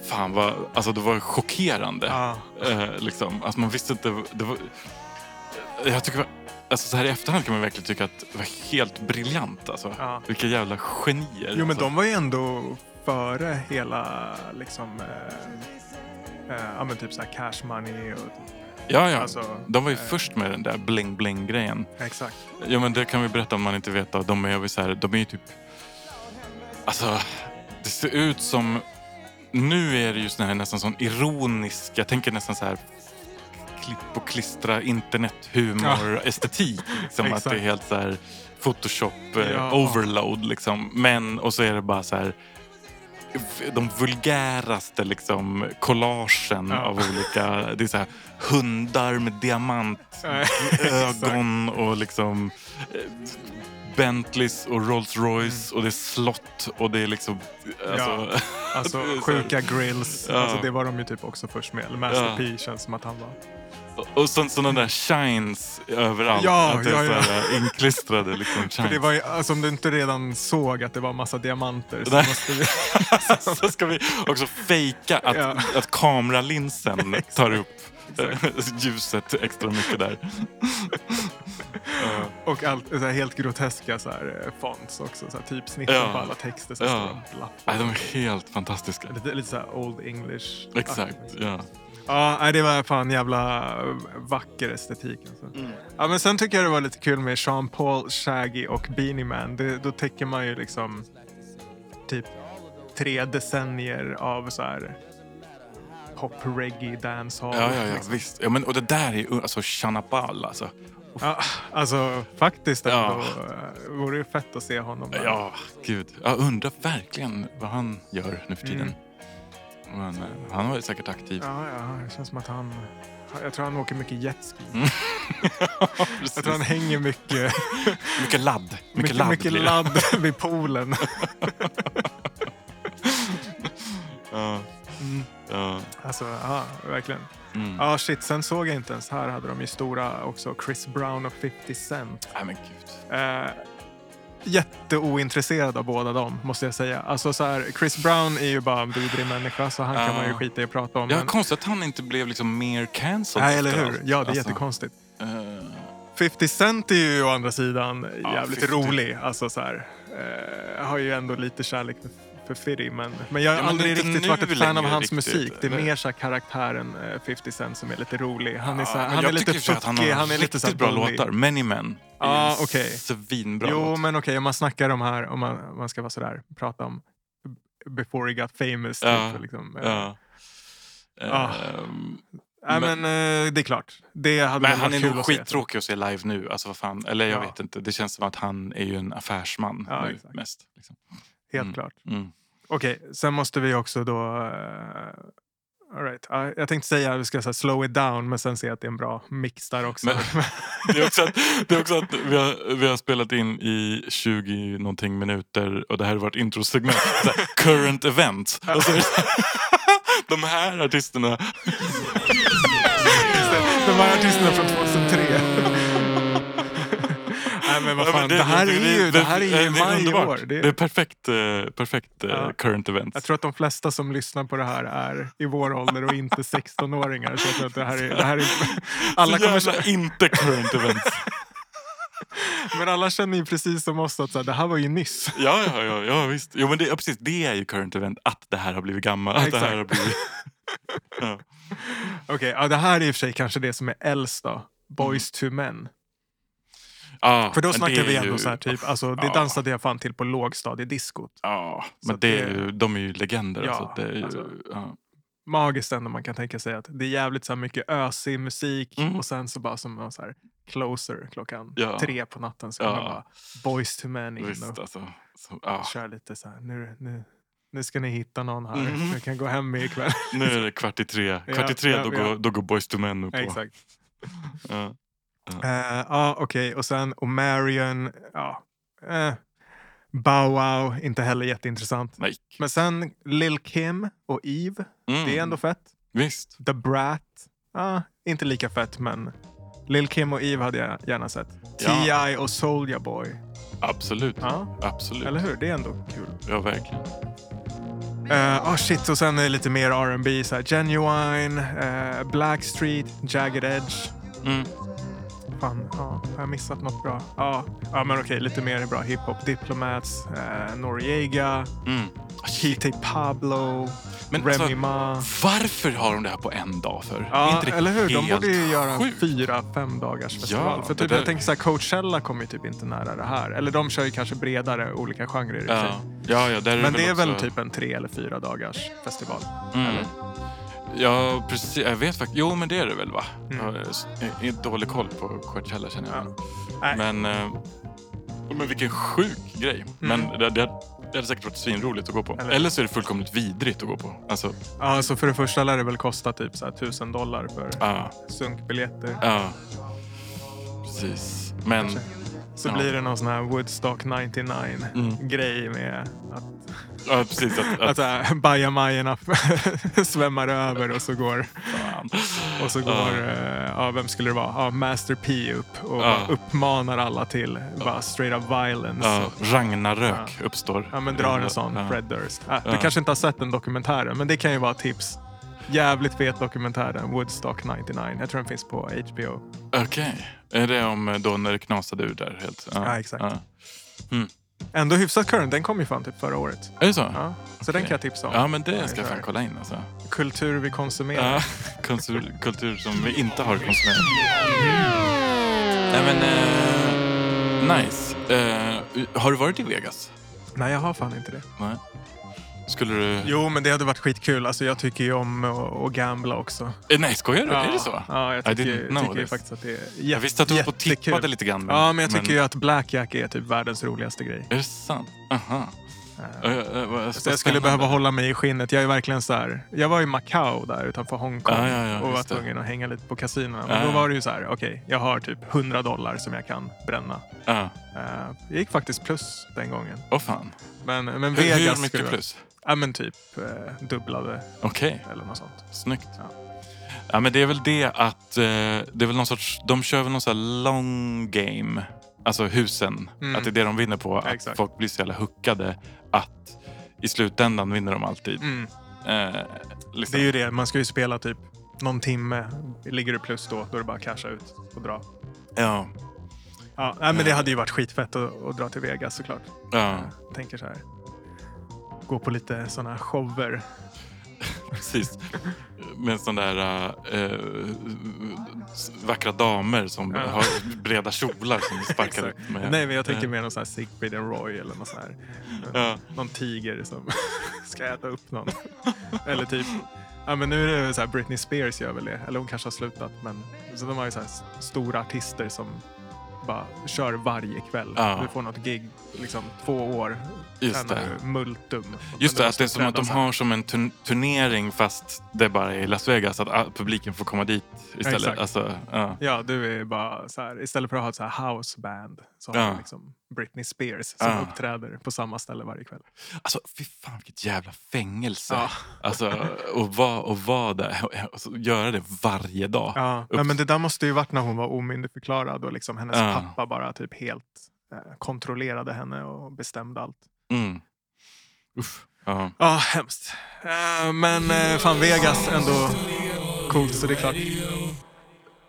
C: Fan vad... Alltså det var chockerande.
D: Ja.
C: Eh, liksom. Alltså man visste inte... Det var, jag tycker... Alltså så här i efterhand kan man verkligen tycka att det var helt briljant. Alltså.
D: Ja.
C: Vilka jävla genier.
D: Jo, men
C: alltså.
D: de var ju ändå före hela liksom... Eh, ja, men typ så här cash money och...
C: Ja, ja.
D: Alltså,
C: de var ju
D: eh,
C: först med den där bling-bling-grejen.
D: Exakt.
C: Ja men det kan vi berätta om man inte vet. Då. De är ju så här, de är ju typ... Alltså, det ser ut som... Nu är det ju sån här nästan sån ironisk, jag tänker nästan så här klipp och klistra internethumor estetik. Liksom, att det är helt så här Photoshop eh,
D: Ja.
C: liksom. Men, och så är det bara så här de vulgäraste liksom collagen
D: Ja.
C: av olika, det är så här hundar med diamant ögon och liksom eh, Bentleys och Rolls Royce och det är slott och det är liksom... Alltså,
D: Mm. Alltså
C: Det är så här-
D: sjuka grills.
C: Ja.
D: Alltså, det var de ju typ också först med. Master
C: Ja.
D: P känns som att han var.
C: Och sen sådana där shines överallt.
D: Ja,
C: att det är
D: ja, ja.
C: så här inklistrade liksom
D: För
C: shines.
D: det var alltså, om du inte redan såg att det var massa diamanter så måste vi...
C: så ska vi också fejka att,
D: Ja.
C: att kameralinsen tar upp ljuset extra mycket där. Ja.
D: Och allt, så här, helt groteska så här, eh, fonts också. Så här, typsnitten
C: Ja.
D: på alla texter. Så
C: Ja.
D: står de blaff.
C: Nej, de är helt fantastiska.
D: Lite, lite så här old English.
C: Exakt, ja.
D: Ja, det var fan jävla vacker estetik. Alltså.
C: Mm.
D: Ja, men sen tycker jag det var lite kul med Sean Paul, Shaggy och Beanie Man. Det, då täcker man ju liksom typ tre decennier av så här pop, reggae, dancehall.
C: Ja, ja, ja
D: liksom.
C: visst. Ja, men, och det där är ju alltså Chanapal alltså.
D: Ja, alltså faktiskt ändå.
C: Ja.
D: Vore ju fett att se honom där.
C: Ja, gud. Jag undrar verkligen vad han gör nu för tiden. Men, eh, han var ju säkert aktiv.
D: Ja, ja, det känns som att han... Jag tror han åker mycket jetski.
C: Mm.
D: Jag tror han hänger mycket,
C: Mycket ladd. Mycket,
D: mycket,
C: ladd.
D: mycket ladd vid poolen.
C: Ja,
D: Mm.
C: ja.
D: Alltså, ja, verkligen.
C: Mm.
D: Ja, shit. Sen såg jag inte ens. Här hade de ju stora också. Chris Brown och 50 Cent.
C: Nej, men gud.
D: Eh, jätteointresserad av båda dem, måste jag säga. Alltså så här, Chris Brown är ju bara en vidrig människa, så han kan
C: Ja.
D: man ju skita i att prata om.
C: Ja,
D: men-
C: konstigt att han inte blev liksom mer cancelled.
D: Nej, eller hur?
C: allt.
D: Ja, det är
C: Alltså,
D: jättekonstigt.
C: eh,
D: 50 Cent är ju å andra sidan
C: Ja,
D: jävligt
C: 50.
D: rolig. Alltså så här, eh, har ju ändå lite kärlek för, för Fiddy, men, men jag har
C: Ja,
D: aldrig riktigt varit ett fan av hans
C: riktigt,
D: musik. Det är
C: eller?
D: mer så karaktären eh, 50 Cent som är lite rolig. Han är,
C: ja,
D: så här,
C: men
D: han är lite
C: han
D: fuckig,
C: har
D: han är lite så
C: bra
D: bully.
C: låtar. Many Men.
D: Ja,
C: en
D: okej.
C: Svinbra
D: Jo,
C: låt.
D: men okej, om man snackar om här, om man, om man ska vara sådär, prata om before he got famous. Typ,
C: Ja,
D: liksom.
C: Ja.
D: Ah.
C: Ehm,
D: Nej,
C: men-
D: men, eh, det är klart. Det hade
C: Men han är nog skittråkig att se live nu. Alltså vad fan. Eller jag
D: Ja.
C: vet inte. Det känns som att han är ju en affärsman
D: Ja,
C: nu mest. Liksom.
D: Helt
C: Mm.
D: klart.
C: Mm.
D: Okej, sen måste vi också då... Uh, all right. Ja, jag tänkte säga att vi ska här, slow it down, men sen ser jag att det är en bra mix där också.
C: Men- Det är också att, det är också att vi, har, vi har spelat in i 20 någonting minuter och det här har varit introsegment. Current event. Och så är det så här, de här artisterna.
D: De här artisterna från 2003. Men vad
C: Ja,
D: fan,
C: men
D: det, här är ju, det här är ju
C: det
D: maj i år.
C: Det är
D: Det,
C: perfekt, eh, perfekt eh,
D: Ja.
C: current event.
D: jag tror att de flesta som lyssnar på det här är i vår ålder och inte 16-åringar. Så jag tror att det här är... Det här är alla
C: så
D: kommer,
C: jävla inte current event.
D: men alla känner ju precis som oss att så här, det här var ju nyss.
C: Ja, ja, ja, ja visst. Jo, men det, ja, precis, det är ju current event. Att det här har blivit gammalt. Att det här har blivit... Ja.
D: Okej, ja, det här är i och för sig kanske det som är äldst då. Boys to men.
C: Ja,
D: För då snackar vi ändå
C: ju-
D: så här typ, alltså det
C: Ja.
D: dansade jag fan till på lågstadiediskot.
C: Ja,
D: Så
C: men det är
D: det-
C: de är ju legender.
D: Ja,
C: alltså, det är ju,
D: alltså.
C: ja.
D: Magiskt ändå man kan tänka sig att det är jävligt så mycket ösig musik
C: Mm.
D: och sen så bara som så här closer klockan
C: Ja.
D: tre på natten så
C: Ja.
D: kommer bara Boys to men in
C: Visst,
D: och
C: alltså. Så, ja.
D: kör lite så här, nu, nu, nu ska ni hitta någon här,
C: Mhm.
D: ni kan gå hem med ikväll.
C: Nu är det kvart i tre. Kvart i tre,
D: ja,
C: då,
D: ja.
C: Går, då går Boys to Men upp på.
D: Exakt.
C: Ja.
D: Ja, okej. Och sen Omarion, ja. eh, Bow Wow, inte heller jätteintressant.
C: Nej.
D: Men sen Lil Kim och Eve,
C: Mm.
D: det är ändå fett.
C: Visst.
D: The Brat, ja, inte lika fett men Lil Kim och Eve hade jag gärna sett.
C: Ja.
D: T.I. och Soulja Boy,
C: Absolut.
D: ja,
C: Absolut.
D: eller hur? Det är ändå kul.
C: Ja, verkligen.
D: Uh, oh shit, och sen är det lite mer R&B så här Genuine, uh, Blackstreet, Jagged Edge.
C: Mm.
D: Fan, ja, har jag missat något bra? Ja, ja men okej, lite mer bra. Hiphop Diplomats, uh, Noriega,
C: Mm.
D: Kite Pablo,
C: Men
D: Remy
C: alltså,
D: Ma.
C: varför har de det här på en dag för? Är
D: Ja, eller hur? De borde ju göra en
C: sjukt?
D: fyra, fem dagars festival.
C: Ja,
D: För typ,
C: där-
D: jag tänker så här, Coachella kommer ju typ inte nära det här. Eller de kör ju kanske bredare olika genrer i.
C: Ja, ja, ja är
D: Men det är väl
C: också-
D: typ en tre eller fyra dagars festival.
C: Mm.
D: eller?
C: Ja, precis. Jag vet faktiskt. Jo, men det är det väl va?
D: Mm.
C: Jag har dålig koll på Coachella känner jag.
D: Ja.
C: Men, eh, men vilken sjuk grej. Men det, det, det hade säkert varit svinroligt att gå på.
D: Mm. Eller-
C: Eller, så är det fullkomligt vidrigt att gå på. Alltså,
D: Ja, så för det första lär det väl kosta typ så här tusen dollar för
C: ja.
D: sunkbiljetter.
C: Ja. Precis. Men,
D: Kanske. Så
C: Ja.
D: blir det någon sån här Woodstock 99
C: Mm.
D: grej med att,
C: ja precis. Att,
D: att,
C: att,
D: bajamajorna svämmar över och så går,
C: fan.
D: och så går eh, ja, vem skulle det vara? Ja, Master P upp och bara uppmanar alla till bara straight up violence. Och,
C: Ragnarök uppstår.
D: ja, men drar en sån. Fred Durst. Du kanske inte har sett den dokumentären, men det kan ju vara tips. Jävligt fet dokumentär den, Woodstock 99. Jag tror den finns på HBO.
C: Okej. Är det om eh, då när det knasade ur där? Helt?
D: Ja, exakt.
C: Ja.
D: Ändå hyfsat current, den kom ju fan typ förra året.
C: Är det så?
D: Ja, så den
C: Okej.
D: kan jag tipsa om.
C: Ja, men det ska jag fan kolla in alltså.
D: Kultur vi konsumerar.
C: Ja, kultur, kultur som vi inte har konsumerat. Nej men, eh, nice. Eh, har du varit i Vegas?
D: Nej, jag har fan inte det.
C: Nej. Skulle du...
D: Jo, men det hade varit skitkul. Alltså, jag tycker ju om att gambla också.
C: Eh, Nej, skojar du? Är det så?
D: Ja, jag tycker, tycker ju faktiskt att det är jätte,
C: Jag visste att du var på och
D: jättekul.
C: tippade lite grann.
D: Ja, men jag tycker ju att blackjack är typ världens roligaste grej.
C: Är det sant? Aha. Uh, uh,
D: Så jag skulle behöva hålla mig i skinnet. Jag är verkligen så här. Jag var i Macau där utanför Hongkong
C: Ja, ja, ja,
D: och var
C: just det.
D: tvungen att hänga lite på kasinorna. Men
C: Ja,
D: då
C: ja.
D: var det ju så här, okej, jag har typ 100 dollar som jag kan bränna.
C: Ja.
D: Eh, jag gick faktiskt plus den gången.
C: Åh fan.
D: Men, men
C: Hur,
D: Vegas
C: hur
D: skulle
C: mycket
D: vara-
C: plus?
D: Ja, men typ eh, dubblade
C: Okej,
D: eller något sånt.
C: snyggt.
D: Ja.
C: Ja, men det är väl det att eh, det är väl någon sorts, de kör väl någon sån här long game. Alltså husen.
D: Mm.
C: Att det är det de vinner på. Att
D: Exakt.
C: folk blir så jävla hookade att i slutändan vinner de alltid.
D: Mm.
C: Eh, liksom.
D: Det är ju det, man ska ju spela typ någon timme. Ligger du plus då, då är det bara att casha ut och dra.
C: Ja,
D: Ja, nej, men det hade ju varit skitfett att, att dra till Vegas såklart.
C: ja,
D: Jag tänker så här. Gå på lite sådana shower.
C: precis. Med sådana där eh, vackra damer som
D: Ja.
C: har breda kjolar som sparkar ut med.
D: Nej, men jag tänker
C: eh,
D: mer någon sån här Siegfried and Roy eller någon sån här.
C: Ja.
D: Någon tiger som ska äta upp någon. eller typ. Ja, men nu är det så här Britney Spears gör väl det. Eller hon kanske har slutat. Men så de har ju så här stora artister som bara kör varje kväll.
C: Ja.
D: Du får något gig liksom två år.
C: Just det.
D: multum.
C: Just det, att det är som att de har som en turn- turnering fast det bara är i Las Vegas. Att publiken får komma dit istället.
D: Exakt.
C: Alltså, ja.
D: Ja, du är bara så här. Istället för att ha ett så här houseband så har
C: Ja.
D: du liksom Britney Spears som
C: Ja.
D: uppträder på samma ställe varje kväll.
C: alltså fy fan vilket jävla fängelse.
D: Ja.
C: Alltså, och vara och vara där och göra det varje dag.
D: Ja, nej, men det där måste ju varit när hon var omyndigförklarad och liksom hennes
C: Ja.
D: pappa bara typ helt eh, kontrollerade henne och bestämde allt.
C: Mm. Uff. Ja.
D: Ja, hemskt. Eh, men eh, fan Vegas ändå coolt så det är klart.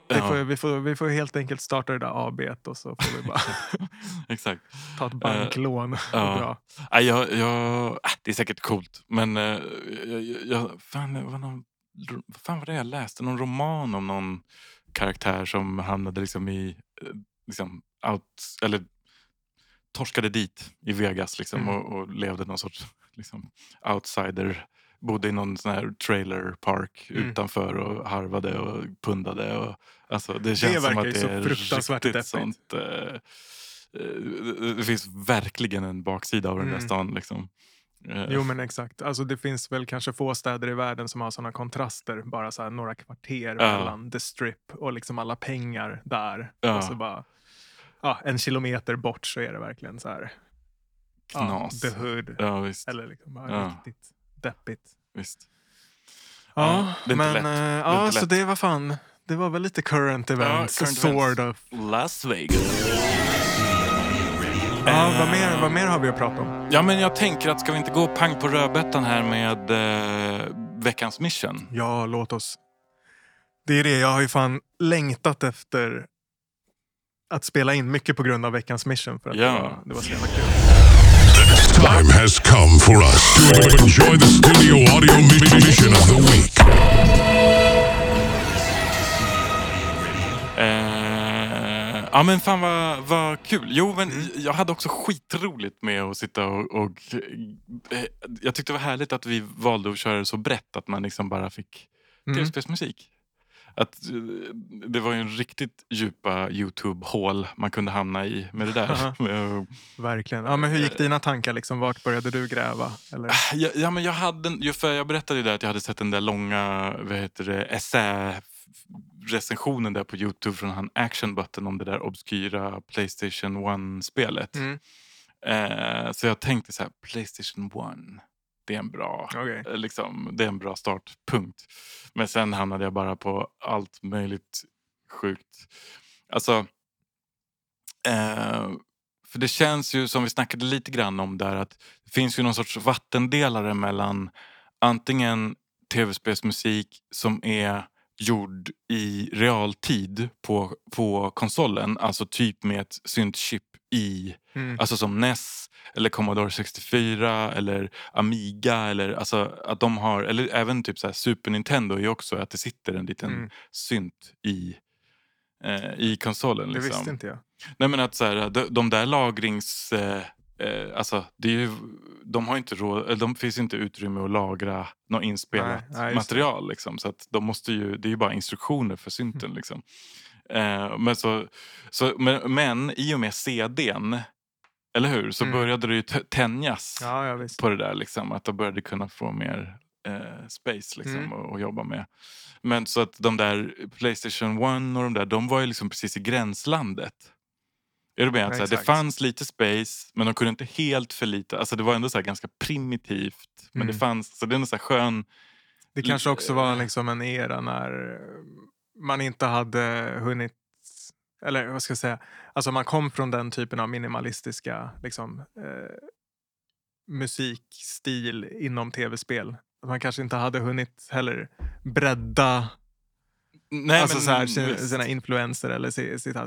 D: Vi får, vi, får, vi får helt enkelt starta det där AB och så får vi bara
C: exakt.
D: ta ett banklån och
C: ja. Nej, jag, jag, äh, det är säkert coolt, men eh, jag, jag, fan, var någon, vad fan var det jag läste? Någon roman om någon karaktär som hamnade liksom i, eh, liksom out, eller torskade dit i Vegas liksom
D: Mm.
C: och, och levde någon sorts liksom, outsider. Bodde i någon sån här trailer park
D: Mm.
C: utanför och harvade och pundade. Och, alltså, det känns som att det är
D: fruktansvärt
C: riktigt
D: deppigt.
C: sånt. Eh, eh, det finns verkligen en baksida av den där
D: Mm.
C: stan. Liksom. Eh,
D: Jo men exakt. Alltså, det finns väl kanske få städer i världen som har sådana kontraster. Bara så några kvarter
C: Ja.
D: mellan the strip och liksom alla pengar där.
C: Ja.
D: Och så bara ja, en kilometer bort så är det verkligen så här. Ja,
C: Knas.
D: the hood.
C: Ja, visst.
D: Eller liksom bara
C: Ja.
D: riktigt deppigt.
C: visst.
D: Ja,
C: Ja, det är inte
D: men
C: lätt.
D: eh,
C: är
D: ja,
C: inte
D: så
C: lätt.
D: det var fan. Det var väl lite current events,
C: current
D: sort
C: events.
D: of.
C: Las Vegas.
D: Ja, vad, mer, vad mer har vi att prata om?
C: Ja, men jag tänker att ska vi inte gå pang på rödbetan här med eh, veckans mission?
D: Ja, låt oss. Det är det, jag har ju fan längtat efter att spela in mycket på grund av veckans mission. För att
C: Ja.
D: det, var, det var så jävla kul.
B: Time has come for us to enjoy the studio audio mission of the week.
C: Eh, ja men fan vad, vad kul. Jo men jag hade också skitroligt med att sitta och, och eh, jag tyckte det var härligt att vi valde att köra det så brett att man liksom bara fick
D: Mm.
C: tv-spelsmusik. Att, eh, det var ju en riktigt djupa Youtube-hål man kunde hamna i med det där. Med att-
D: Verkligen. Ja, men hur gick dina tankar? Liksom, vart började du gräva? Eller?
C: Ja, ja, men jag, hade, för jag berättade ju där att jag hade sett den där långa vad heter det, essä-recensionen där på Youtube från han Action Button om det där obskyra Playstation 1-spelet.
D: Mm.
C: Eh, så jag tänkte så här, Playstation 1, det är en bra
D: Okej.
C: eh, liksom, det är en bra startpunkt. Men sen hamnade jag bara på allt möjligt sjukt. Alltså, eh, för det känns ju som vi snackade lite grann om där att det finns ju någon sorts vattendelare mellan antingen tv-spelsmusik som är gjord i realtid på, på konsolen, alltså typ med ett syntchip i
D: Mm.
C: Alltså som NES eller Commodore 64 eller Amiga eller alltså att de har, eller även typ så här Super Nintendo är också att det sitter en liten
D: Mm.
C: synt i, eh, i konsolen.
D: Det
C: Liksom.
D: visste inte jag.
C: Nej men att så här, de, de där lagrings... Eh, Eh, alltså, det är ju, de har inte råd, eller de finns inte utrymme att lagra något inspelat
D: Nej, nej, det.
C: material. Liksom, så att de måste ju, det är ju bara instruktioner för synten.
D: Mm.
C: Liksom. Eh, men, så, så, men, men i och med CDn, eller hur, så
D: Mm.
C: började det ju tänjas
D: Ja, ja
C: på det där. Liksom, att de började kunna få mer eh, space liksom,
D: Mm.
C: att, att jobba med. Men så att de där Playstation 1 och de där, de var ju liksom precis i gränslandet. Är du med? Att, så här, det fanns lite space men de kunde inte helt förlita, alltså det var ändå så ganska primitivt. Men
D: Mm.
C: det fanns, så det är en så skön,
D: Det kanske också var liksom en era när man inte hade hunnit, eller vad ska jag säga, alltså man kom från den typen av minimalistiska liksom, eh, musikstil inom tv-spel. Man kanske inte hade hunnit heller bredda
C: nej,
D: alltså
C: men,
D: så här, sina, sina influenser eller si- sitt, eh,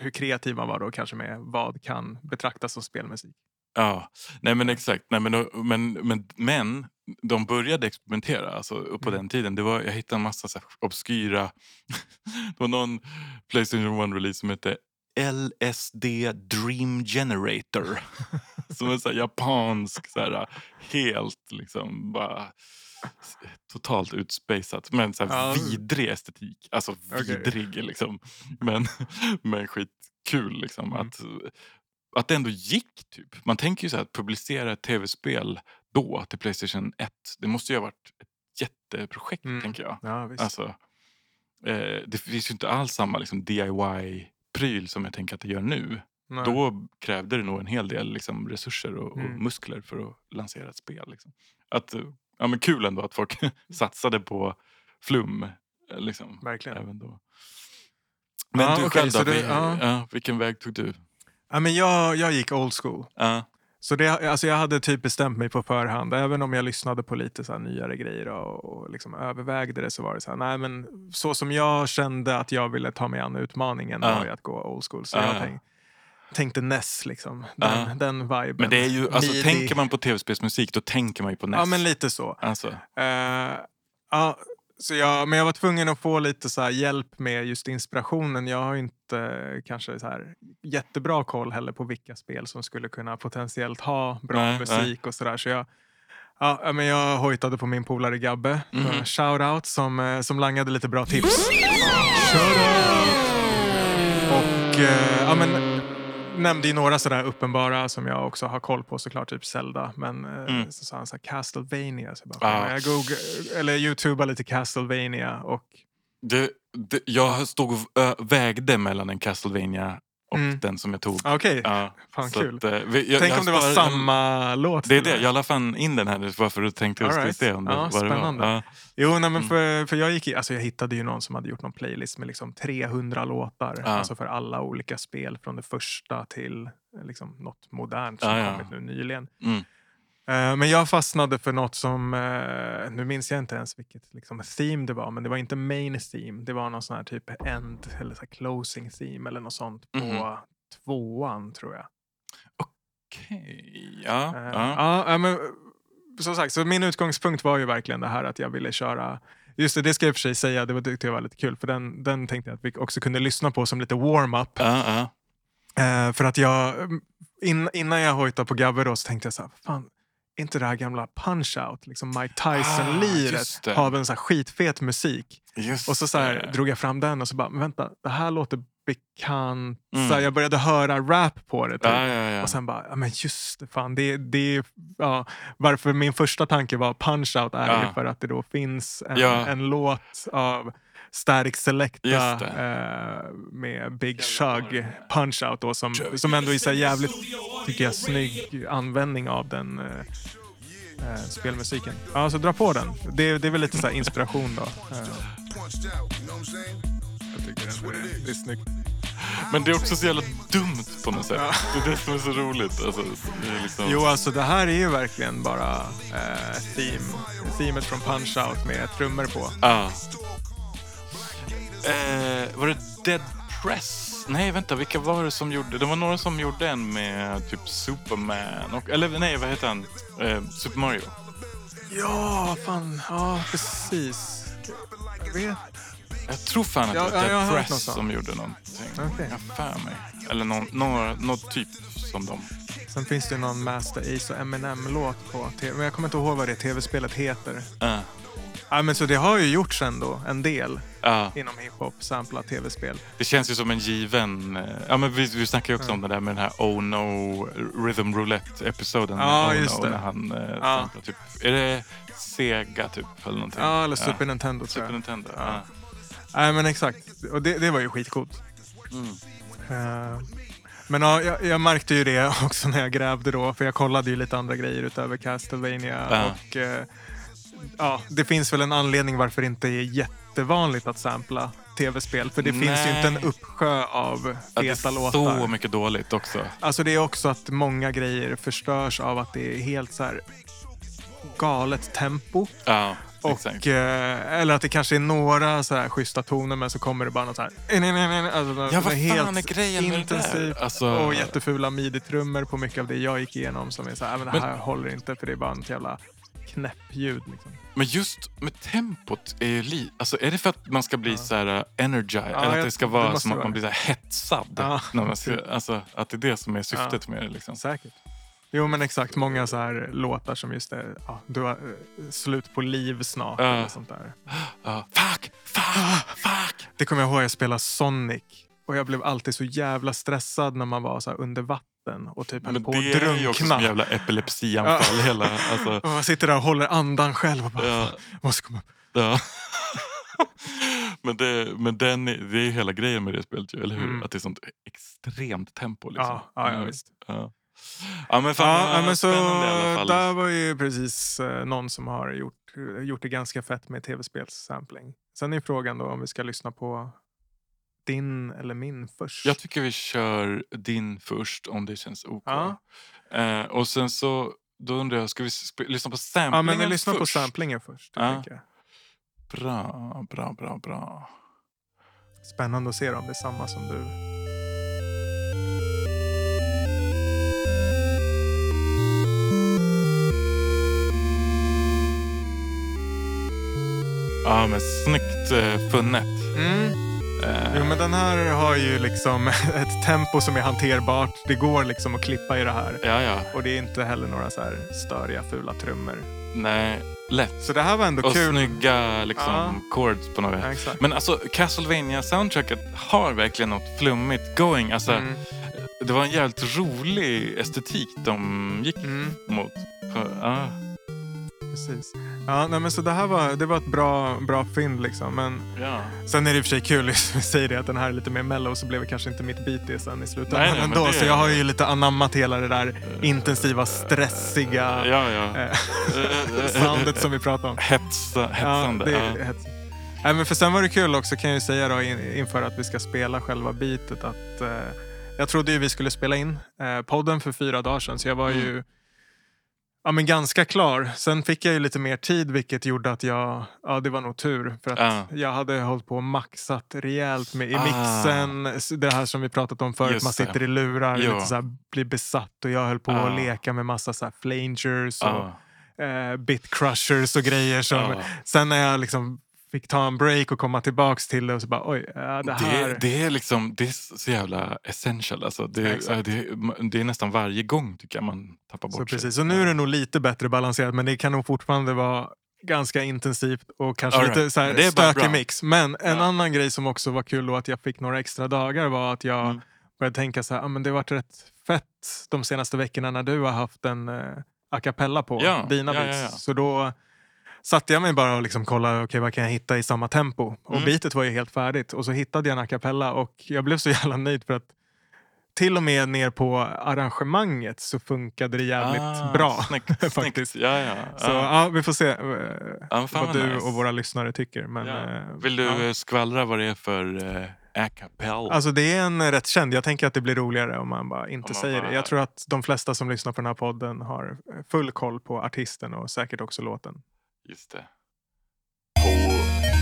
D: hur kreativ man var då kanske med vad kan betraktas som spelmusik.
C: Ja, nej men exakt. Nej, men, men, men, men de började experimentera alltså, på
D: Mm.
C: den tiden. Det var, jag hittade en massa så här, obskyra... det var någon Playstation 1-release som hette LSD Dream Generator. som en så här, japansk, så här, helt liksom bara totalt utspejsat. Men så här,
D: Ja.
C: vidrig estetik. Alltså vidrig liksom. Men, men skitkul liksom.
D: Mm.
C: Att, att det ändå gick typ. Man tänker ju så här att publicera ett tv-spel då till Playstation 1. Det måste ju ha varit ett jätteprojekt
D: Mm.
C: tänker jag.
D: Ja, visst.
C: Alltså, eh, det finns ju inte alls samma liksom, DIY-pryl som jag tänker att det gör nu.
D: Nej.
C: Då krävde det nog en hel del liksom, resurser och, och
D: Mm.
C: muskler för att lansera ett spel. Liksom. Att, eh, ja, men kul ändå att folk satsade på flum. eh, Liksom,
D: Verkligen.
C: även då. Men
D: Ja,
C: du
D: okej,
C: själv då?
D: du-
C: Vi-
D: ja,
C: vilken väg tog du?
D: Ja, men jag, jag gick old school.
C: Ja.
D: Så det, alltså jag hade typ bestämt mig på förhand, även om jag lyssnade på lite så här nyare grejer och, och liksom övervägde det så var det så här, nej men så som jag kände att jag ville ta mig an utmaningen
C: Ja.
D: var ju att gå old school. Så
C: Ja.
D: jag tänk, tänkte NES liksom, den,
C: Ja.
D: den viben.
C: Men det är ju, alltså,
D: Midi.
C: tänker man på tv-spelsmusik då tänker man ju på NES.
D: Ja men lite så.
C: Alltså,
D: ja, så jag, men jag var tvungen att få lite så hjälp med just inspirationen. Jag har inte eh, kanske så här jättebra koll heller på vilka spel som skulle kunna potentiellt ha bra
C: Nej,
D: musik och sådär. Så jag, ja, men jag hojtade på min polare Gabbe. Mm. Shoutout som, eh, som langade lite bra tips. Shoutout! Och eh, ja, men, nämnde ju några sådär uppenbara som jag också har koll på såklart, typ Zelda. Men eh,
C: Mm.
D: så sa han så här, Castlevania. Så jag, bara,
C: Ah.
D: jag googla, eller youtubade lite Castlevania och
C: det, det, jag stod och vägde mellan en Castlevania och
D: Mm.
C: den som jag tog.
D: okej,
C: Ja,
D: fan kul.
C: att, eh, vi- jag,
D: Tänk
C: jag
D: om det var
C: sparar-
D: samma låt.
C: Det är det, jag la fan in den här nu bara för att tänkte jag skulle
D: right.
C: se om det,
D: Ja,
C: vad det
D: spännande.
C: var. Ja.
D: Jo, nej, men
C: Mm.
D: för, för jag, gick alltså jag hittade ju någon som hade gjort någon playlist med liksom 300 låtar.
C: Ja.
D: Alltså för alla olika spel från det första till liksom något modernt som
C: ja.
D: kommit nu nyligen.
C: Mm.
D: Eh, Men jag fastnade för något som, eh, nu minns jag inte ens vilket liksom, theme det var, men det var inte main theme. Det var någon sån här typ end eller så closing theme eller något sånt på
C: Mhm.
D: tvåan tror jag.
C: Okej, ja.
D: Eh,
C: ja.
D: ja, men, som sagt, så min utgångspunkt var ju verkligen det här att jag ville köra Just det, det ska jag i och för sig säga, det var, tyckte jag var lite kul för den, den tänkte jag att vi också kunde lyssna på som lite warm-up.
C: ja, ja.
D: Eh, för att jag, in, innan jag hojtade på Gabbe då så tänkte jag så här, fan, inte det här gamla Punch-Out, liksom Mike
C: Ah,
D: Tyson-liret,
C: det.
D: har en så här skitfet musik.
C: Just
D: Och så, så här, drog jag fram den och så bara, men vänta, det här låter bekant.
C: Mm.
D: Så här, jag började höra rap på det. Typ.
C: Ja, ja, ja.
D: Och sen bara, ja men just det, fan, det, det är, ja, varför min första tanke var Punch-Out är för att det då finns en, en låt av Static Selecta eh, med Big Shug, Punch-Out då, som, som ändå är jävligt, tycker jag, snygg användning av den eh, eh, spelmusiken. Ja, så dra på den. Det, det är väl lite så inspiration då. Eh, jag tycker det är, det är snyggt.
C: Men det är också så jävla dumt på något sätt. Det är det som är så roligt. Alltså, det liksom...
D: Jo, alltså det här är ju verkligen bara eh, theme, themet från Punch-Out med trummor på.
C: Ja. Eh, var det Dead Press? Nej, vänta, vilka var det som gjorde? Det var några som gjorde en med typ Superman. Och, eller nej, vad heter han? Eh, Super Mario.
D: Ja, fan. Ja, precis. Jag vet.
C: Jag tror fan att det var
D: ja,
C: Dead Press som gjorde någonting. Jag för mig. Eller någon, typ som dem.
D: Sen finns det någon Master Ace och Eminem-låt på tv. Men jag kommer inte ihåg vad det tv-spelet heter.
C: Ja.
D: Ja, men så det har ju gjorts ändå en del
C: Ja.
D: inom hiphop, sampla tv-spel.
C: Det känns ju som en given... eh, Ja, men vi, vi snackade ju också om det där med den här Oh No Rhythm Roulette-episoden.
D: Ja,
C: oh
D: just
C: no,
D: det.
C: När han eh,
D: Ja.
C: samplar typ... Är det Sega typ? Eller någonting?
D: Ja, eller Super Nintendo tror
C: Super. Nintendo.
D: Ja.
C: Ja.
D: Nej, men exakt. Och det, det var ju skitcoolt.
C: Mm.
D: Eh, men ja, jag, jag märkte ju det också när jag grävde då, för jag kollade ju lite andra grejer utöver Castlevania.
C: Ja.
D: Och eh, ja, det finns väl en anledning varför det inte är jättevanligt att sampla tv-spel. För det finns ju
C: Nej.
D: inte en uppsjö av
C: Ja, det
D: feta
C: är
D: låtar.
C: så mycket dåligt också.
D: Alltså det är också att många grejer förstörs av att det är helt så här galet tempo.
C: Ja,
D: Och,
C: exakt.
D: eh, eller att det kanske är några så här schyssta toner men så kommer det bara något så här... Alltså,
C: Ja, vad fan är grejen med det där? Alltså-
D: Och jättefula midi-trummor på mycket av det jag gick igenom som är så här, "Äh, men det
C: Men-
D: här håller inte för det är bara ett jävla knäppljud. Liksom.
C: Men just med tempot, är ju li... alltså, är det för att man ska bli så här uh, energized? eller att det ska
D: det
C: vara
D: måste
C: som att
D: vara
C: man
D: det.
C: blir så här hetsad?
D: Ja,
C: när man ska, alltså, att det är det som är syftet med det. Liksom.
D: Säkert. Jo men exakt, många så här låtar som just är ja, du har eh, slut på liv snart
C: Ja.
D: eller sånt där.
C: Ja. Fuck! Fuck! Fuck!
D: Det kommer jag ihåg, jag spelade Sonic och jag blev alltid så jävla stressad när man var så under vatten och typ höll på
C: det
D: att
C: är ju också
D: drunkna.
C: som jävla epilepsianfall. Hela, alltså,
D: Och man sitter där och håller andan själv och bara,
C: Ja.
D: "Fan, måste komma upp.
C: ja. men det, men den, är- det är ju hela grejen med det spelet, ju, eller hur?
D: Mm.
C: Att det är sånt extremt tempo. Liksom.
D: Ja, ja, ja, visst.
C: Ja. ja men fan
D: Ja, ja, men så där var ju precis eh, någon som har gjort, gjort det ganska fett med tv-spelssampling. Sen är frågan då om vi ska lyssna på din eller min först.
C: Jag tycker vi kör din först om det känns OK.
D: Ja.
C: Eh, och sen så då undrar jag, ska vi lyssna på samplingen
D: ja, men vi lyssnar på
C: först?
D: samplingen först.
C: Ja. Bra, bra, bra, bra.
D: Spännande att se om det är samma som du.
C: Ja, men snyggt eh, funnet. Eh,
D: Jo, men den här har ju liksom ett tempo som är hanterbart. Det går liksom att klippa i det här.
C: Ja, ja.
D: Och det är inte heller några så här störiga, fula trummor.
C: Nej, lätt.
D: Så det här var ändå
C: Och
D: kul.
C: snygga liksom,
D: Ja.
C: chords på något
D: Ja, exakt.
C: Men alltså Castlevania soundtracket har verkligen något flummigt going. Alltså,
D: Mm.
C: Det var en jävligt rolig estetik de gick
D: Mm,
C: mot. Ja,
D: precis. Ja, nej, men så det här var, det var ett bra, bra fynd liksom. Men
C: ja.
D: sen är det i och för sig kul, vi säger det, att den här är lite mer mellow så blev det kanske inte mitt beat det sen i slutändan
C: Nej, nej,
D: ändå.
C: det-
D: Så jag har ju lite anammat hela det där intensiva, stressiga
C: Ja, ja.
D: eh, soundet som vi pratade om.
C: Hetsa, hetsande.
D: Ja,
C: Ja,
D: det är hets. Nej, men för sen var det kul också kan jag ju säga då in, inför att vi ska spela själva beatet att eh, jag trodde ju vi skulle spela in eh, podden för fyra dagar sedan så jag var ju ja, men ganska klar. Sen fick jag ju lite mer tid vilket gjorde att jag, ja det var nog tur för att
C: Ja.
D: jag hade hållit på och maxat rejält med i
C: Ah.
D: mixen, s- det här som vi pratat om förut,
C: Just
D: man
C: det.
D: sitter i lurar,
C: Jo.
D: lite så här, blir besatt och jag höll på
C: Ah.
D: att leka med massa så här flangers och
C: ja.
D: eh, bit crushers och grejer. Som,
C: Ja.
D: Sen när jag liksom fick ta en break och komma tillbaks till det och så bara oj, ja, det här.
C: Det, det är liksom det är så jävla essential. Alltså det,
D: Exakt.
C: det, det är nästan varje gång tycker jag man tappar bort
D: så
C: sig.
D: precis. Och nu är det nog lite bättre balanserat men det kan nog fortfarande vara ganska intensivt och kanske
C: right.
D: lite så här
C: det
D: stökig mix. Men en
C: Ja.
D: annan grej som också var kul då att jag fick några extra dagar var att jag
C: Mm.
D: började tänka så här, ah, men det har varit rätt fett de senaste veckorna när du har haft en uh, a cappella på
C: Ja,
D: dina
C: ja,
D: beats.
C: ja, ja.
D: Så då satte jag mig bara och liksom kollade, okej vad kan jag hitta i samma tempo? Och
C: Mm.
D: beatet var ju helt färdigt. Och så hittade jag en a cappella och jag blev så jävla nöjd för att till och med ner på arrangemanget så funkade det jävligt
C: Ah,
D: bra.
C: Snyggt,
D: faktiskt.
C: snyggt. Ja, ja.
D: Så
C: ja.
D: ja, vi får se eh,
C: Ja,
D: vad du
C: nice.
D: och våra lyssnare tycker. Men,
C: Ja.
D: eh,
C: Vill du
D: ja.
C: skvallra vad det är för uh, a cappella?
D: Alltså det är en rätt känd. Jag tänker att det blir roligare om man bara inte
C: man
D: säger
C: bara-
D: det. Jag tror att de flesta som lyssnar på den här podden har full koll på artisten och säkert också låten.
C: Just
E: uh, det.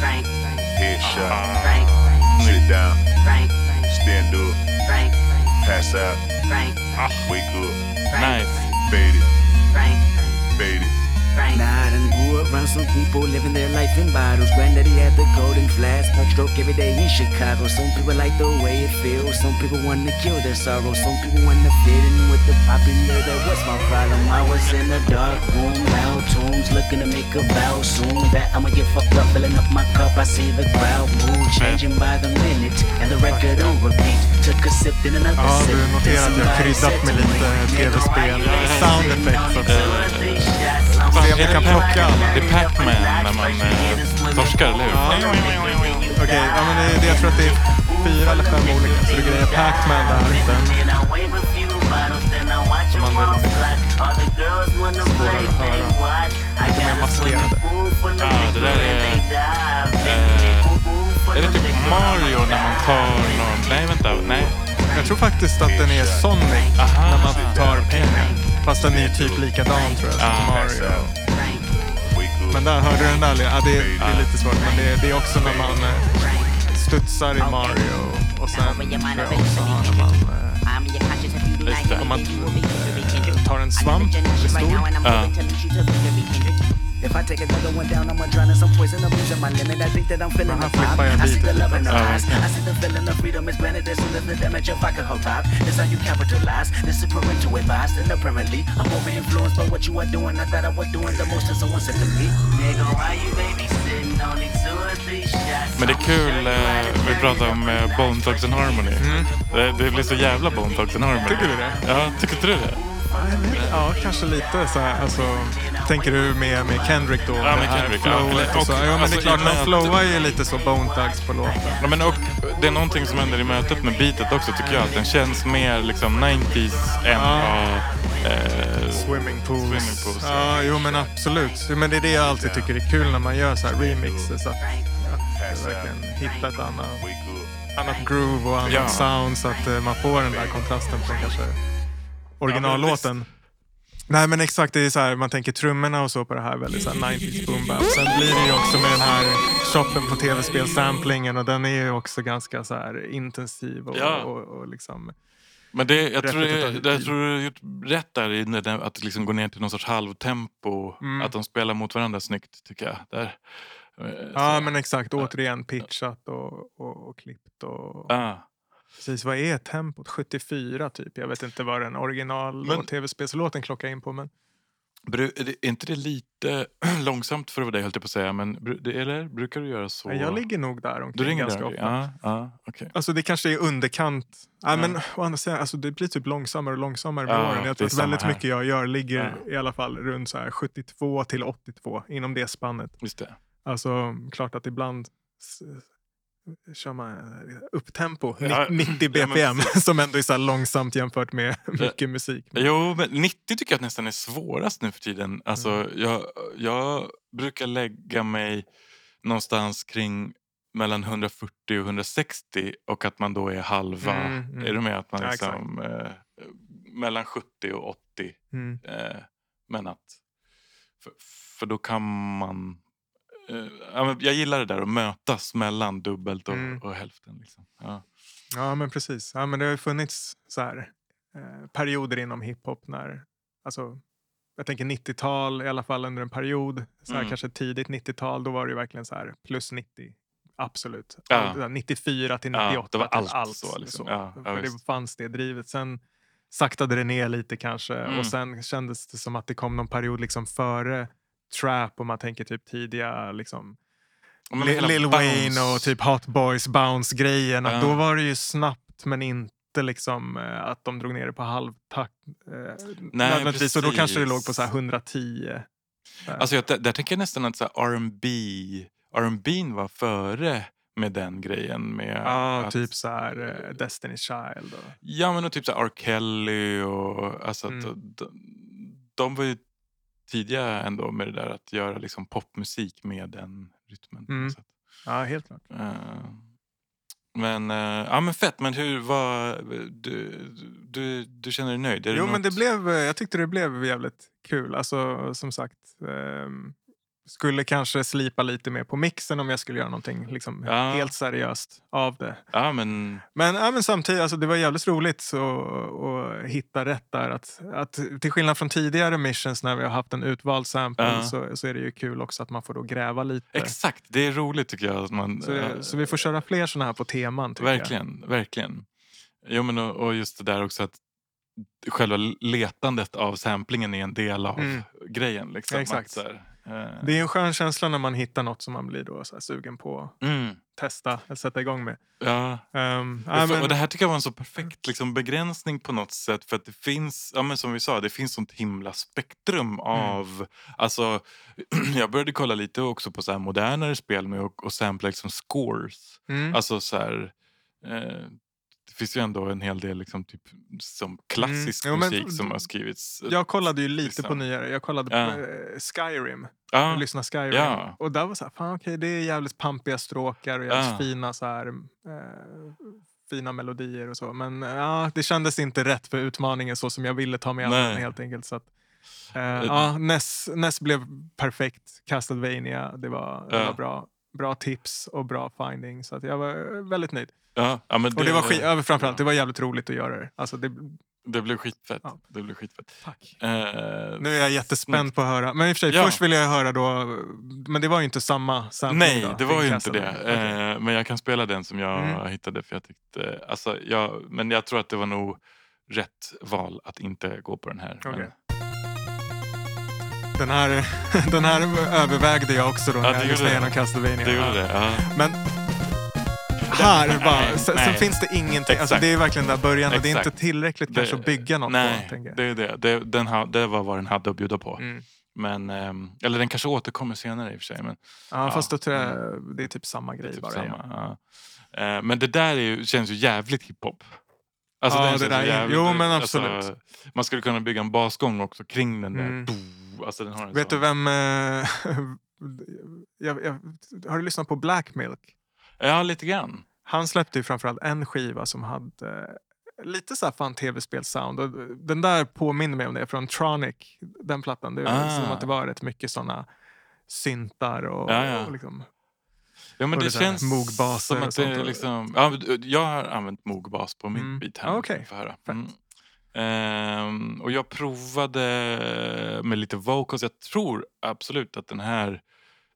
F: Frank,
E: headshot,
F: Frank,
E: sit down,
F: Frank,
E: stand up,
F: Frank,
E: pass out,
F: Frank,
E: wake up,
C: Nice.
E: faded.
F: Frank.
G: Nah, I done grew up around some people living their life in bottles. Granddaddy had the golden flask, backstroke every day in Chicago. Some people like the way it feel. Some people want to kill their sorrow. Some people want to fit in with the popular. That was my problem. I was in a dark room, loud tunes, looking to make a vow soon. That I'ma get fucked up, filling up my cup. I see the crowd mood changing by the minute, and the record on repeat. Took a sip, then another
D: Ja,
G: sip.
D: du noterar att jag har kryddat med lite tv-spel sound effects. så att säga.
C: Fan,
D: Se om vi kan plocka alla.
C: Det är Pac-Man när man eh, torskar, eller hur?
D: Okej, ja, men det, det, jag tror att det är fyra eller fem olika. Så du grejer Pac-Man där. Sen, som man svårare att höra. Lite mer maskerade.
C: Ja, det där är... Eh, är det typ Mario när man tar någon... Nej, vänta. Nej.
D: Jag tror faktiskt att den är Sonic
C: Aha.
D: när man tar pengar. Fast den är typ likadan tror jag som
C: Ah.
D: Mario. Men där hörde du den där? Ja, det, är- det är lite svårt. Men det, det är också när man eh, studsar i Mario. Och sen tror jag också har när man... Eh, om man tar en svamp, det är stor.
C: Ja.
G: If I take another one down, I'ma drown in some poison. I'm losing my limit. I think that I'm feeling
D: Aha,
G: the vibe.
D: flippar jag
G: I see
D: bitet
G: the love in the
C: lite.
G: eyes. I see the feeling of freedom is granted as soon as the damage of I can arrive. This how you capitalize. This is parental advice. And apparently, I'm over influenced by what you are doing. I thought I was doing the most as someone said to me. Nigga, why you babysitting? Only two or three shots.
C: Men det är kul, eh, vi pratar om eh, Bone Thugs and Harmony. Det, det blir så jävla Bone Thugs and Harmony.
D: Tycker du det?
C: Ja, tycker inte du det?
D: Ja, kanske lite så här. Alltså, tänker du med, med Kendrick då?
C: med
D: Det här
C: Kendrick, ja.
D: Flowet och så.
C: Och-
D: Ja, men det
C: alltså,
D: är klart,
C: mötet-
D: flowar ju lite så Bone Thugs på låten.
C: Ja, men och, det är någonting som händer i mötet med beatet också tycker jag. Att den känns mer liksom 90s än
D: Ja.
C: Eh,
D: Swimming pools.
C: Swimming pools,
D: Ja, jo men absolut. Men det är det jag alltid tycker är kul när man gör så här remixes. Att, att verkligen hitta ett annat, annat groove och annat
C: Ja.
D: sound så att eh, man får den där kontrasten från kanske originallåten. Nej men exakt, det är så här, man tänker trummorna och så på det här väldigt så här 90s boom bap. Sen blir det ju också med den här shoppen på tv-spel-samplingen och den är ju också ganska så här intensiv och,
C: Ja.
D: och, och liksom...
C: Men det, jag, tror
D: Repetitiv.
C: jag tror du har gjort rätt där i att det liksom gå ner till någon sorts halvtempo.
D: Mm.
C: Att de spelar mot varandra snyggt tycker jag. Där.
D: Ja
C: så-
D: men exakt, återigen pitchat och, och, och klippt och...
C: Ah.
D: Precis, vad är tempot? 74 typ. Jag vet inte vad den original
C: Men-
D: och tv-spelslåten klockar in på men...
C: Är det- är inte det lite långsamt för dig höll jag på att säga. Men, eller brukar du göra så?
D: Jag ligger nog där
C: Du
D: omkring
C: ringer
D: ganska
C: där?
D: ofta.
C: Ja, ja, okej.
D: Alltså det kanske är underkant. Nej, men å andra sidan, alltså, det blir typ långsammare och långsammare med
C: Ja,
D: åren. Jag tror att väldigt
C: här.
D: mycket jag gör ligger
C: Ja.
D: i alla fall runt så här 72 till 82 inom det spannet.
C: Just det.
D: Alltså klart att ibland kör man eh, upptempo,
C: Ja,
D: 90
C: ja, men
D: bpm, som ändå är så här långsamt jämfört med mycket musik.
C: Jo, men 90 tycker jag nästan är svårast nu för tiden. Alltså,
D: Mm.
C: jag, jag brukar lägga mig någonstans kring mellan 140 och 160 och att man då är halva.
D: Mm, mm.
C: Är du med? Att man
D: Ja,
C: liksom, eh, mellan 70 och 80.
D: Mm.
C: Eh, men att... För, för då kan man... Eh, jag gillar det där att mötas mellan dubbelt och,
D: Mm.
C: och hälften. Liksom. Ja.
D: Ja, men precis. Ja, men det har funnits så här, eh, perioder inom hiphop när, alltså, jag tänker 90-tal i alla fall under en period, så här,
C: Mm.
D: kanske tidigt 90-tal, då var det ju verkligen så här plus 90. Absolut.
C: Ja.
D: Allt det där, 94 till
C: Ja,
D: 98
C: det var
D: till
C: allt så, liksom. Ja, ja,
D: För det fanns det drivet. Sen saktade det ner lite kanske
C: Mm.
D: och sen kändes det som att det kom någon period liksom före trap om man tänker typ tidiga liksom Lil, Lil Wayne och typ Hot Boys Bounce-grejen. att
C: Ja.
D: Då var det ju snabbt men inte liksom eh, att de drog ner det på halvtakt. Eh. Och då kanske det låg på så här 110. eh.
C: Alltså jag, där, där tänker jag nästan att så R&B R&B var före med den grejen. Med
D: ja,
C: att,
D: typ så här eh, Destiny's Child. Och,
C: Ja, men och typ så här R. Kelly och alltså att
D: Mm.
C: de, de var ju tidiga ändå med det där att göra liksom popmusik med den rytmen.
D: Mm.
C: något
D: ja, helt klart.
C: Eh, men, eh, ja men fett, men hur var, du, du, du känner dig nöjd?
D: Jo, men det
C: något-
D: blev, jag tyckte det blev jävligt kul. Alltså, som sagt, ehm, skulle kanske slipa lite mer på mixen om jag skulle göra någonting liksom,
C: Ja.
D: helt seriöst av det.
C: Ja, men
D: Men, ja, men samtidigt, alltså, det var jävligt roligt så, att hitta rätt där. Att, att, till skillnad från tidigare missions när vi har haft en utvald sample
C: Ja.
D: så, så är det ju kul också att man får då gräva lite.
C: exakt, det är roligt tycker jag. Att man,
D: Så,
C: eh,
D: så vi får köra fler sådana här på teman. tycker jag.
C: Verkligen, verkligen. Jo, men och, och just det där också att själva letandet av samplingen är en del av
D: Mm.
C: grejen. Liksom.
D: Exakt.
C: Att,
D: Det är en skön känsla när man hittar något som man blir då så sugen på att
C: mm,
D: testa eller sätta igång med.
C: ja.
D: Um,
C: Och för- Och det här tycker jag var en så perfekt liksom, begränsning på något sätt. För att det finns, ja, men som vi sa, det finns sånt himla spektrum av... Alltså, jag började kolla lite också på så här modernare spel med att och sampla liksom scores.
D: mm.
C: Alltså så här... Eh, det finns ju ändå en hel del liksom, typ, som klassisk
D: Mm. Jo, men-
C: musik som har skrivits.
D: Jag kollade ju lite
C: liksom.
D: på nyare. Jag kollade
C: Ja.
D: på eh, Skyrim.
C: ja,
D: Jag lyssnade Skyrim.
C: Ja.
D: Och där var så här, fan okej, det är jävligt pampiga stråkar och jävligt
C: Ja.
D: fina så här, eh, fina melodier och så. Men eh, ja, det kändes inte rätt för utmaningen så som jag ville ta mig an den helt enkelt. Så att, eh, ja, Ness, Ness blev perfekt. Castlevania, det var, det var bra. Bra tips och bra finding. Så att jag var väldigt nöjd.
C: Ja, ja, men
D: Och det var skit, framförallt, det var jävligt roligt att göra det. Alltså det
C: det blev skitfett.
D: Ja.
C: Det blev skitfett.
D: tack.
C: Eh,
D: Nu är jag jättespänd på att höra. Men i och för sig,
C: Ja.
D: först ville jag höra då, men det var ju inte samma sampling
C: Nej,
D: då,
C: det var ju inte det.
D: Okej.
C: Eh, men jag kan spela den som jag
D: Mm.
C: hittade. För jag tyckte, alltså, jag, men jag tror att det var nog rätt val att inte gå på den här. Men,
D: Okej. Den här, den här övervägde jag också då när
C: Ja,
D: jag
C: det
D: lyssnade igenom
C: det.
D: Castlevania.
C: det gjorde det. Ja.
D: Men här
C: Nej,
D: bara, sen, sen
C: nej.
D: finns det ingenting. Alltså, det är verkligen där början och det är inte tillräckligt kanske att bygga något
C: nej,
D: på.
C: Det är det. det, den ha, det var vad den hade att bjuda på.
D: Mm.
C: Men, ehm, eller den kanske återkommer senare i och för sig. Men,
D: Ja,
C: Ja.
D: fast då tror jag det är typ samma
C: det
D: grej
C: typ
D: bara.
C: samma, ja. Eh, men det där är ju, känns ju jävligt hiphop. Alltså,
D: Ja, det där är- jo, men absolut.
C: Alltså, man skulle kunna bygga en basgång också kring den där.
D: Mm.
C: Alltså, den
D: Vet
C: sån.
D: du vem... eh, jag, jag, har du lyssnat på Black Milk?
C: Ja, lite grann.
D: Han släppte ju framförallt en skiva som hade eh, lite så här fan tv-spelssound. Och Den där påminner mig om det från Tronic, den plattan. Det är
C: Ah.
D: som att det var rätt mycket såna syntar och,
C: Ja, ja.
D: och liksom...
C: Ja, men det känns som att det är liksom... Ja, jag har använt Moog-bas på min
D: Mm.
C: bit här.
D: Ah,
C: höra.
D: Fett.
C: Mm. Ehm, och jag provade med lite vocals. Jag tror absolut att den här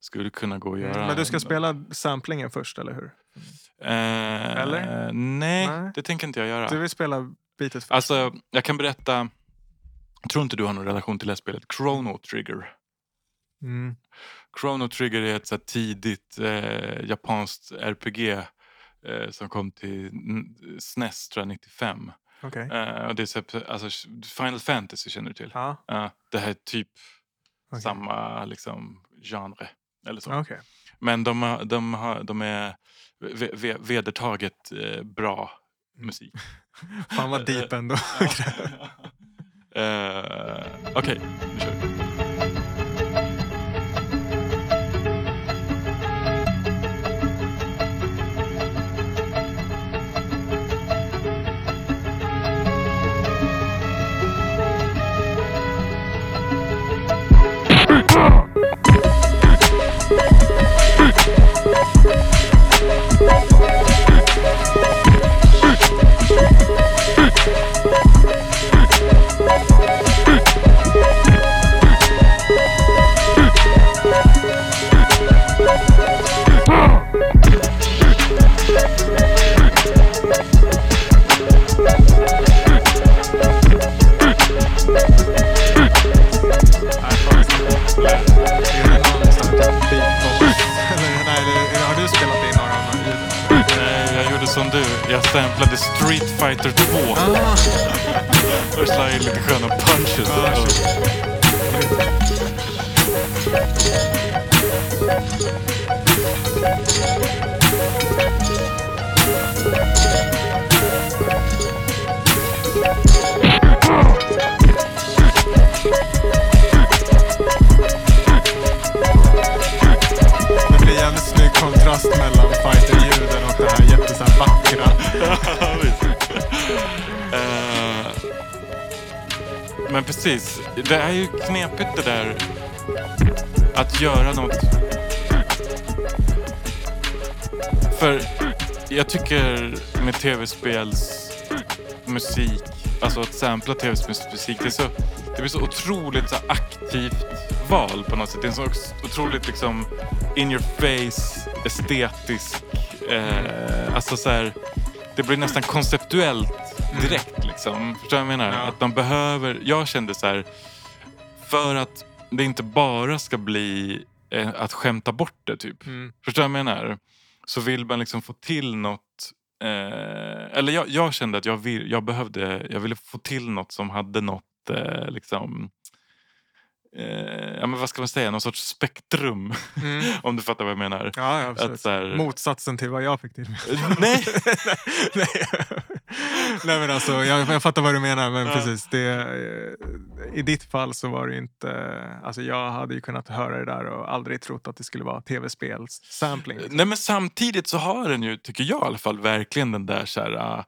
C: skulle kunna gå att göra.
D: Mm, Men du ska spela samplingen först, eller hur?
C: Eh,
D: Eller?
C: Nej,
D: Nej.
C: det tänker inte jag göra.
D: Du vill spela beatet först?
C: Alltså, jag kan berätta. Jag tror inte du har någon relation till det här spelet. Chrono Trigger.
D: Mm.
C: Chrono Trigger är ett så tidigt eh, japanskt RPG eh, som kom till SNES tror jag 95.
D: Okej.
C: Eh, och det är så, alltså, Final Fantasy känner du till?
D: Ja,
C: Ja, det här är typ
D: okej.
C: samma liksom, genre. Eller så.
D: Okej.
C: Men de, har, de, har, de är ve- ve- vedertaget eh, bra musik.
D: Fan vad deep ändå.
C: Eh, Okej, nu kör vi.
D: Är
C: samplade Street Fighter 2.
D: Ah,
C: Och slog in lite sköna punches.
D: Ah. Det blir jävligt snygg kontrast mellan fighter-ljuden så här vackra.
C: uh, Men precis, det är ju knepigt det där att göra något. För jag tycker med tv-spels musik, alltså att sampla tv-spelsmusik, det, är så, det blir så otroligt så aktivt val på något sätt. Det är en så otroligt liksom in your face, Estetiskt eh, alltså så här det blir nästan konceptuellt direkt. Liksom. Förstår du vad jag menar?
D: Mm. Ja.
C: Att man behöver, jag kände så här, för att det inte bara ska bli eh, att skämta bort det typ.
D: Mm.
C: Förstår du vad jag menar? Så vill man liksom få till något Eh, eller jag, jag kände att jag, vill, jag behövde, jag ville få till något som hade något eh, liksom eh, ja, men vad ska man säga, någon sorts spektrum.
D: Mm.
C: om du fattar vad jag menar.
D: Ja, ja
C: Att så här,
D: Motsatsen till vad jag fick till.
C: nej!
D: nej. nej men alltså, jag, jag fattar vad du menar. Men
C: Ja.
D: precis, det, eh, I ditt fall så var det inte... Alltså jag hade ju kunnat höra det där och aldrig trott att det skulle vara tv-spels sampling.
C: Nej men samtidigt så har den ju, tycker jag i alla fall, verkligen den där så här,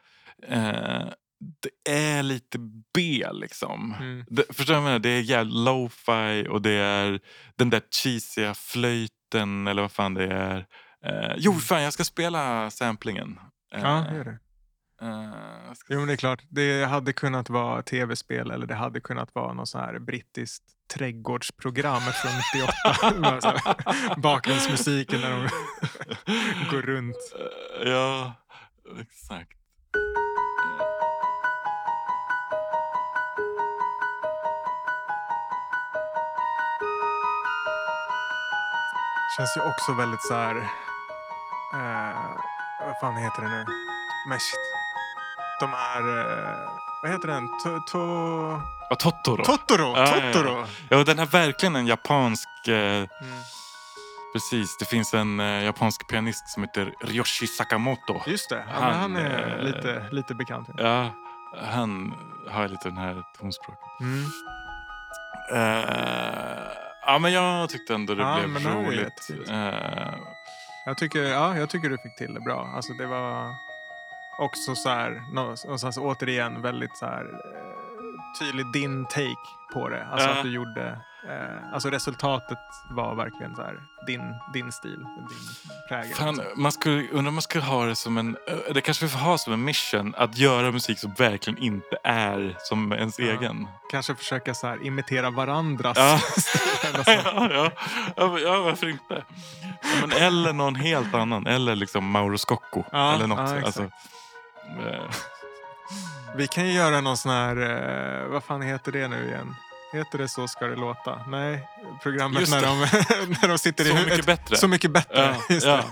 C: eh, det är lite B liksom.
D: Mm.
C: Det, förstår du vad jag menar? Det är jävligt lo-fi och det är den där cheesiga flöjten eller vad fan det är. Eh, jo fan jag ska spela samplingen. Eh,
D: Ja, det är det.
C: eh, ska-
D: Jo men det är klart, det hade kunnat vara tv-spel eller det hade kunnat vara någon sån här brittiskt trädgårdsprogram från 98. Bara så här, Bakgrundsmusiken när de går runt.
C: Eh, ja, exakt.
D: Känns ju också väldigt så här... Eh, vad fan heter det nu? Mesht. De är... Eh, vad heter den? To, to,
C: Ja, Totoro.
D: Totoro!
C: Ja, ja, ja.
D: Totoro!
C: Ja, den har verkligen en japansk... Eh,
D: Mm.
C: precis, det finns en eh, japansk pianist som heter Ryoshi Sakamoto.
D: Just det, ja,
C: Han,
D: men han är
C: eh,
D: lite, lite bekant.
C: Ja, han har lite den här tonspråket.
D: Mm.
C: Eh, ja, men jag tyckte ändå det
D: Ja,
C: blev roligt. Eh,
D: Jag, tycker, ja, jag tycker du fick till det bra. Alltså, det var också så här, någonstans återigen väldigt så här, eh, tydlig din take på det. Alltså
C: Ja.
D: att du gjorde... Eh, alltså resultatet var verkligen så här, din, din stil, din prägel.
C: fan,
D: liksom.
C: man skulle, undrar om man skulle ha det som en... eh, Det kanske vi får ha som en mission. Att göra musik som verkligen inte är som ens
D: Ja.
C: egen.
D: Kanske försöka så här, imitera varandras
C: Ja. ja, ja, ja, varför inte? Men, eller någon helt annan. Eller liksom Mauro Scocco.
D: Ja,
C: eller något.
D: ja,
C: alltså, eh,
D: Vi kan ju göra någon sån här, vad fan heter det nu igen? Heter det Så ska det låta? Nej, programmet
C: Just
D: när de, när de sitter
C: Så
D: i hu-
C: mycket
D: ett-
C: bättre.
D: Så mycket bättre.
C: Ja, ja.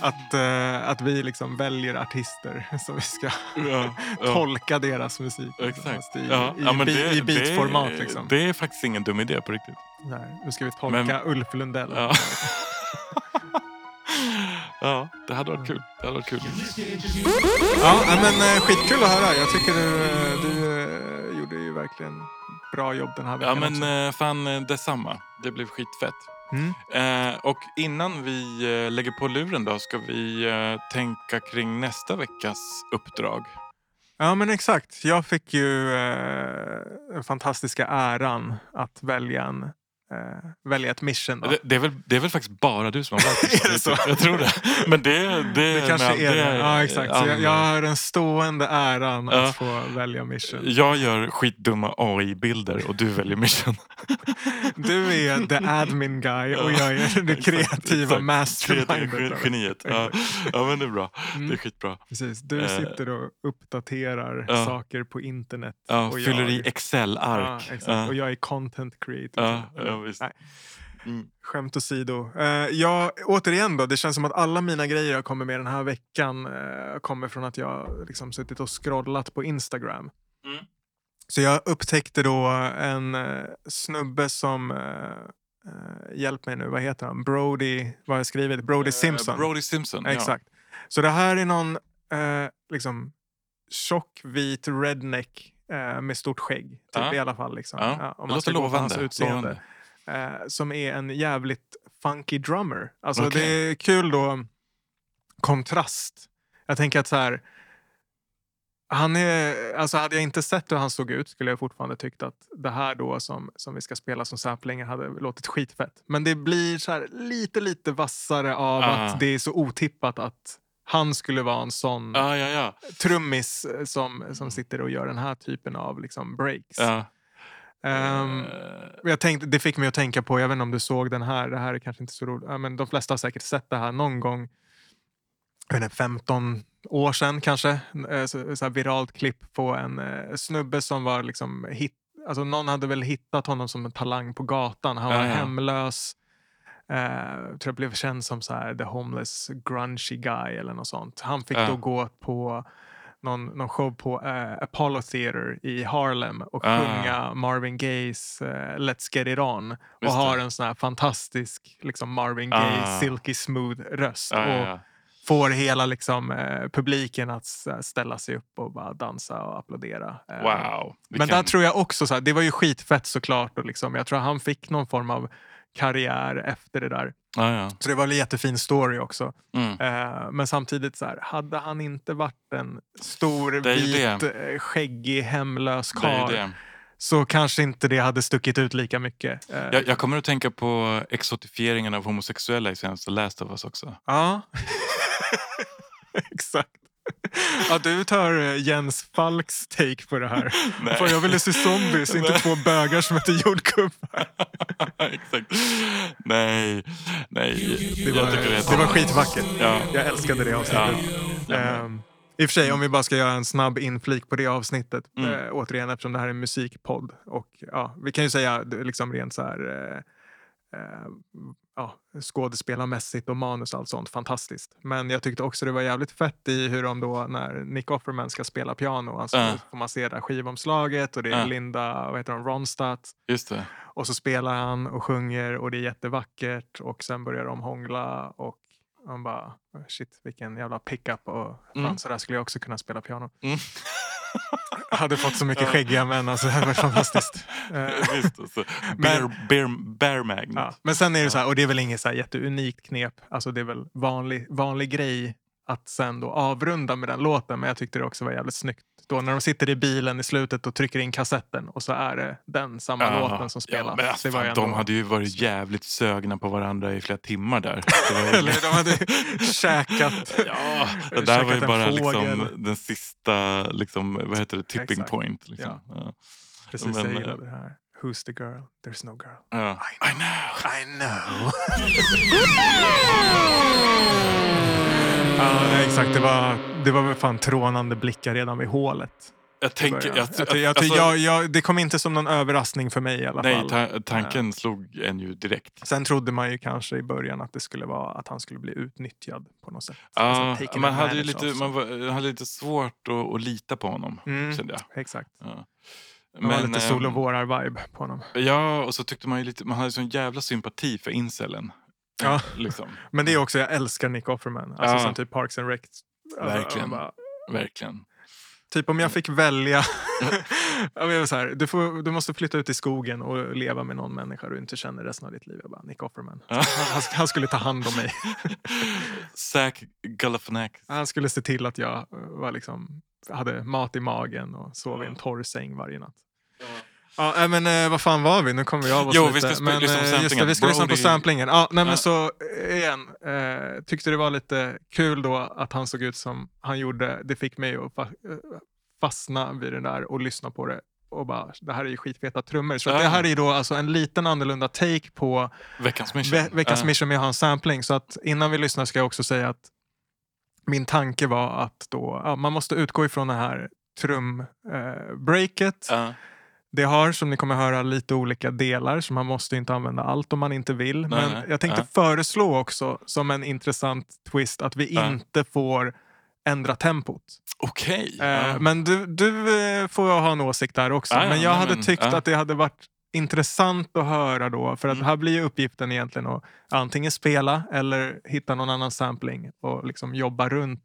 D: Att, eh, att vi liksom väljer artister som vi ska
C: ja,
D: tolka deras musik.
C: Exakt.
D: I, i, bi-
C: det-
D: i beatformat.
C: det-
D: Liksom.
C: Det är faktiskt ingen dum idé på riktigt.
D: Nej, nu ska vi tolka
C: Men-
D: Ulf Lundell.
C: Ja. det hade varit kul. Det hade varit kul.
D: Ja, men eh, skitkul att höra. Jag tycker du, eh, du gjorde ju verkligen bra jobb den här
C: Ja,
D: veckan
C: men
D: också.
C: eh, fan eh, detsamma. Det blev skitfett.
D: Mm.
C: Eh, och innan vi eh, lägger på luren då ska vi eh, tänka kring nästa veckas uppdrag.
D: Ja, men exakt. Jag fick ju den fantastiska äran att välja, en, eh, välja ett mission. Då.
C: Det, det, är väl, det är väl faktiskt bara du som har valt
D: Är det så?
C: Jag tror det. Men det, det,
D: Det kanske
C: med-
D: är det. Ja, exakt. Så jag, jag har den stående äran
C: Ja.
D: att få välja mission.
C: Jag gör skitdumma AI-bilder och du väljer mission.
D: Du är the admin guy och jag är det kreativa mastermindet.
C: Geniet. Ja. ja, men det är bra.
D: Mm.
C: Det är skitbra.
D: Precis. Du
C: Eh.
D: sitter och uppdaterar
C: Ja.
D: saker på internet.
C: Ja,
D: och
C: fyller
D: jag,
C: i Excel-ark.
D: Ja. Och jag är content creator.
C: Ja, ja, visst.
D: Nej.
C: Mm.
D: Skämt åsido. Uh, jag, återigen då, det känns som att alla mina grejer jag kommer med den här veckan eh, kommer från att jag liksom suttit och scrollat på Instagram.
C: Mm.
D: Så jag upptäckte då en uh, snubbe som, uh, uh, hjälp mig nu, vad heter han? Brody, vad har jag skrivit? Brody Simpson.
C: Eh, Brody Simpson.
D: Exakt. Så det här är någon eh, liksom tjock vit redneck eh, med stort skägg. Typ
C: Ja.
D: i alla fall. Liksom.
C: Ja.
D: Ja, om
C: det
D: man ska
C: låter
D: hans utseende.
C: lovande.
D: Eh, som är en jävligt funky drummer. Alltså
C: Okej.
D: det är kul då kontrast. Jag tänker att så här. Han är, alltså hade jag inte sett hur han såg ut skulle jag fortfarande tyckt att det här då som, som vi ska spela som samplingar hade låtit skitfett. Men det blir så här lite, lite vassare av
C: Ah.
D: att det är så otippat att han skulle vara en sån
C: Ja, ja, ja.
D: trummis eh, som, som sitter och gör den här typen av liksom breaks. Ehm,
C: Eh,
D: jag tänkte, det fick mig att tänka på, jag vet inte om du såg den här, det här är kanske inte så roligt, men de flesta har säkert sett det här någon gång. jag vet inte, 15 år sedan kanske. eh, Så, så viralt klipp på en eh, snubbe som var liksom hit, alltså någon hade väl hittat honom som en talang på gatan. Han var
C: Ja, ja.
D: hemlös. Eh, tror jag blev känd som så här, the homeless grungy guy eller något sånt. Han fick
C: Ja.
D: då gå på någon, någon show på eh, Apollo Theater i Harlem och
C: Ah.
D: sjunga Marvin Gayes eh, Let's Get It On. Och
C: Just
D: har
C: det.
D: en sån här fantastisk liksom Marvin Gaye
C: Ah.
D: silky smooth röst.
C: Ja, ja,
D: och
C: ja.
D: får hela liksom, eh, publiken att ställa sig upp och bara dansa och applådera.
C: Wow.
D: Men
C: Vilken-
D: där tror jag också, så här, det var ju skitfett såklart. Och liksom, jag tror han fick någon form av karriär efter det där.
C: Ja, ja.
D: Så det var en jättefin story också.
C: Mm.
D: Eh, men samtidigt, så här, hade han inte varit en stor, vit,
C: det.
D: eh, skäggig, hemlös karl så kanske inte det hade stuckit ut lika mycket. Eh,
C: Jag, jag kommer att tänka på exotifieringen av homosexuella i senaste Last of Us också.
D: Ja, exakt. Ja, du tar eh, Jens Falks take på det här.
C: Nej.
D: Fan, jag ville se zombies, inte
C: Nej.
D: två bögar som heter jordgubbar.
C: Exakt. Nej, nej.
D: Det var,
C: det,
D: det var skitvackert.
C: Ja.
D: Jag älskade det avsnittet.
C: Ja.
D: Ehm, I och för sig, om vi bara ska göra en snabb inflik på det avsnittet.
C: Mm.
D: Eh, återigen, eftersom det här är en musikpodd. Och, ja, vi kan ju säga liksom rent så här... Eh, eh, ja, skådespelarmässigt och manus och allt sånt. Fantastiskt. Men jag tyckte också det var jävligt fett i hur de då, när Nick Offerman ska spela piano, alltså,
C: Ja.
D: får man se det skivomslaget och det är
C: Ja.
D: Linda, vad heter hon, Ronstadt.
C: Just det.
D: Och så spelar han och sjunger och det är jättevackert och sen börjar de hångla och man bara shit vilken jävla pickup och fan
C: Mm.
D: så där skulle jag också kunna spela piano.
C: Mm.
D: Hade fått så mycket skäggiga män, alltså det hade varit fantastiskt.
C: Visst, alltså. bear, bear, bear magnet.
D: ja. Men sen är det så här, och det är väl inget så här jätteunikt knep, alltså det är väl vanlig, vanlig grej att sen då avrunda med den låten, men jag tyckte det också var jävligt snyggt. Då när de sitter i bilen i slutet och trycker in kassetten och så är det den samma
C: Ja,
D: låten som spelas.
C: Ja, men alltså,
D: det var
C: fan,
D: ju
C: De
D: ändå-
C: hade ju varit jävligt sögna på varandra i flera timmar där. Ju...
D: Eller de hade käkat.
C: Ja, det där var ju bara liksom den sista, liksom, vad heter det, tipping
D: Exakt.
C: point. Liksom. Ja.
D: Precis,
C: Men,
D: jag
C: eh,
D: gillade det här. Who's the girl? There's no girl.
C: Ja.
D: I know. I know. ja, nej, exakt. Det var, det var väl fan trånande blickar redan vid hålet.
C: Jag tänker... Jag,
D: jag, jag,
C: alltså,
D: jag, det kom inte som någon överraskning för mig i alla
C: nej,
D: fall.
C: ta, tanken slog en ju direkt.
D: Sen trodde man ju kanske i början att det skulle vara att han skulle bli utnyttjad på något sätt.
C: Ja,
D: Alltså,
C: man hade lite, man var, hade lite svårt att, att lita på honom,
D: Mm.
C: kände jag.
D: Exakt.
C: Ja.
D: Det var lite
C: ehm,
D: sol och vårar-vibe på honom.
C: Ja, och så tyckte man ju lite, man hade sån jävla sympati för incelen.
D: Ja.
C: Liksom.
D: Men det är också, jag älskar Nick Offerman. Alltså
C: Ja.
D: som typ Parks and Rec.
C: Verkligen.
D: Bara,
C: Verkligen.
D: Typ om jag fick välja. jag så här, du, får, du måste flytta ut i skogen och leva med någon människa du inte känner resten av ditt liv. Jag bara, Nick Offerman. Han, han, skulle ta hand om mig.
C: Zac Galifianakis.
D: Han skulle se till att jag var liksom, hade mat i magen och sov i en torr säng varje natt. Ja, men eh, vad fan var vi? Nu kommer vi av oss
C: Jo, vi
D: lite.
C: ska spe-
D: men,
C: lyssna på
D: eh, just det,
C: samplingen.
D: vi ska lyssna på samplingen. Ja, nej, men
C: Ja.
D: så eh, igen, eh, tyckte det var lite kul då att han såg ut som han gjorde. Det fick mig att fa- eh, fastna vid det där och lyssna på det. Och bara, det här är ju skitfeta trummor. Så
C: Ja.
D: det här är då alltså en liten annorlunda take på
C: Veckans mission.
D: ve veckans
C: Ja.
D: mission med att ha en sampling. Så att innan vi lyssnar ska jag också säga att min tanke var att då, ja, man måste utgå ifrån det här trumbreaket. Eh. Det har, som ni kommer höra, lite olika delar så man måste inte använda allt om man inte vill. Men
C: nej.
D: jag tänkte föreslå också som en intressant twist att vi
C: Ja.
D: inte får ändra tempot.
C: Okej.
D: Eh,
C: Ja.
D: Men du, du eh, får ha en åsikt där också.
C: Ja,
D: men jag
C: nej,
D: hade
C: men,
D: tyckt
C: ja.
D: att det hade varit intressant att höra då. För att
C: Mm.
D: här blir ju uppgiften egentligen att antingen spela eller hitta någon annan sampling och liksom jobba runt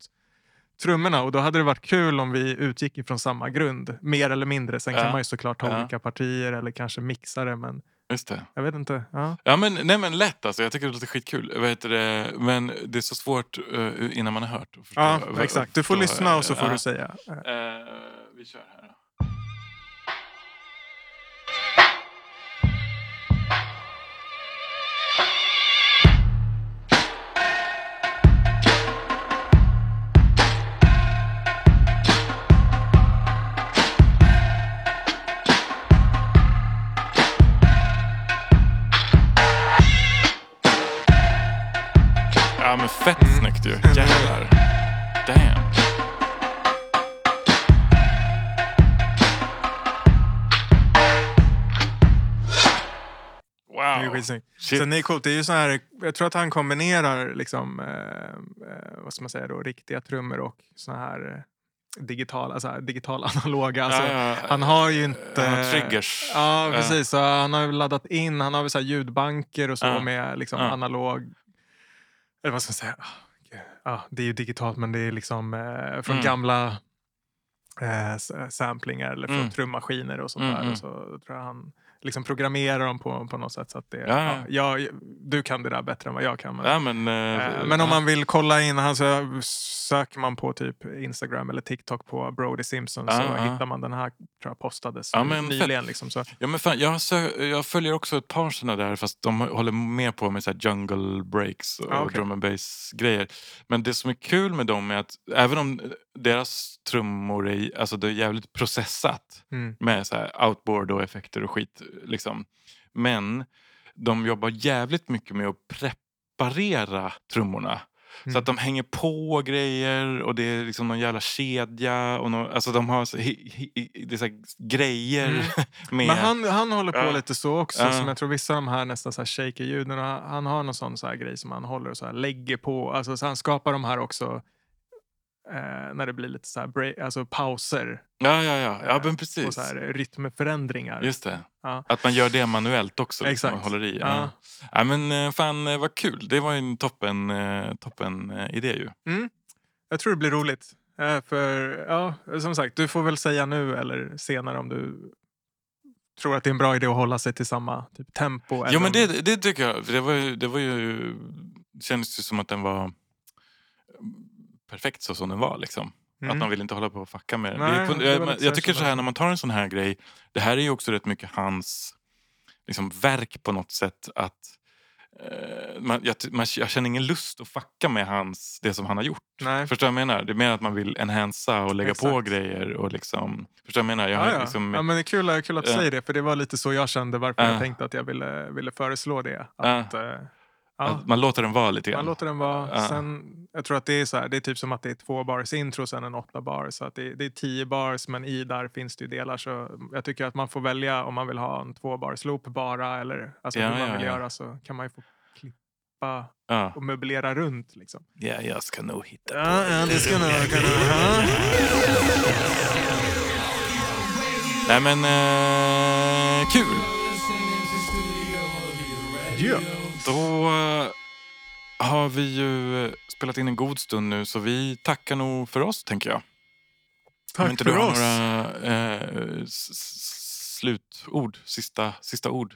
D: trummorna. Och då hade det varit kul om vi utgick ifrån samma grund, mer eller mindre. Sen kan
C: Ja.
D: man ju såklart ha
C: Ja.
D: olika partier eller kanske mixa det. Men
C: Just det.
D: jag vet inte. Ja.
C: Ja, men, nej, men lätt alltså. Jag tycker det låter skitkul. Heter det? Men det är så svårt eh, innan man har hört.
D: Ja, exakt. Du får lyssna och så får du säga. Eh,
C: vi kör här då.
D: Skitsnygg.
C: Shit.
D: Sen är det coolt, det är ju så här, jag tror att han kombinerar liksom, eh, eh, vad ska man säga då, riktiga trummor och såna här eh, digitala, så här, digital analoga. Alltså,
C: Ja, ja.
D: Han har ju inte...
C: Han har triggers.
D: Ja, precis. Så han har laddat in, han har så ljudbanker och så
C: Ja.
D: med liksom analog... Eller vad ska man säga? Ah. Ja, det är ju digitalt men det är liksom eh, från
C: Mm.
D: gamla eh, samplingar eller från
C: Mm.
D: trummaskiner och sånt
C: Mm,
D: där.
C: mm.
D: Och så tror jag han liksom programmerar dem på, på något sätt. Så att det,
C: Ja, ja.
D: ja. jag, du kan det där bättre än vad jag kan. Men,
C: Ja, men, eh,
D: eh, men om man vill kolla in, han så söker man på typ Instagram eller TikTok på Brody Simpson så hittar man den här, tror jag postades
C: men
D: nyligen. Liksom, så.
C: Ja, men fan, jag, sö- jag följer också ett par såna där fast de håller mer på med så jungle breaks och
D: Ah, okej.
C: drum and bass grejer. Men det som är kul med dem är att även om deras trummor är, alltså det är jävligt processat
D: Mm.
C: med så outboard och effekter och skit. Liksom. Men de jobbar jävligt mycket med att preparera trummorna. Så
D: Mm.
C: att de hänger på grejer och det är liksom någon jävla kedja. Och nå alltså de har så, hi, hi, det är så grejer
D: Mm.
C: med...
D: Men han, han håller på
C: Ja.
D: lite så också,
C: Ja.
D: som jag tror vissa av de här nästan så här shaker ljuden. Han har någon sån så här grej som han håller och så lägger på. Alltså, så han skapar de här också eh, när det blir lite så här break, alltså pauser
C: Ja, ja, ja. ja men
D: och
C: precis.
D: så här rytmförändringar.
C: Just det.
D: Ja.
C: Att man gör det manuellt också. Liksom,
D: Exakt.
C: och håller i.
D: Ja.
C: Ja. Ja, men eh, fan eh, vad kul. Det var ju en toppen, eh, toppen eh, idé ju.
D: Jag tror det blir roligt. Eh, för ja, som sagt, du får väl säga nu eller senare om du tror att det är en bra idé att hålla sig till samma typ, tempo. Eller
C: men det, det tycker jag. Det var ju, det var ju, kändes ju som att den var perfekt så som den var. Liksom.
D: Mm.
C: Att man vill inte hålla på och fucka med den.
D: Nej,
C: på- jag, jag
D: jag
C: tycker så här när man tar en sån här grej. Det här är ju också rätt mycket hans liksom, verk på något sätt. att eh, man, jag, man, jag känner ingen lust att fucka med hans, det som han har gjort.
D: Nej.
C: Förstår jag menar? Det är mer att man vill enhansa och lägga på
D: Exakt.
C: grejer. Och liksom, förstår jag menar? Jag,
D: Ja, ja.
C: Liksom,
D: ja, men det är kul, kul att du
C: Ja.
D: säger det, för det var lite så jag kände varför
C: Ja.
D: jag tänkte att jag ville, ville föreslå det. Att, eh, ja,
C: man låter den vara lite grann.
D: man låter den vara.
C: Ja.
D: Sen, jag tror att det är så här, det är typ som att det är två bars intro sen en åtta bar. Så att det, det är tio bars, men i där finns det ju delar. Så jag tycker att man får välja om man vill ha en två bars loop bara eller alltså
C: Ja,
D: hur man vill göra så kan man ju få klippa och möblera runt. Liksom.
C: ja, jag ska nog hitta på
D: Ja, ja, det ska nog kunna...
C: Nej men eh, kul!
D: Ja.
C: Då eh, har vi ju spelat in en god stund nu så vi tackar nog för oss tänker jag. Om
D: Tack
C: inte
D: för
C: du har
D: oss.
C: några eh, slutord, sista, sista ord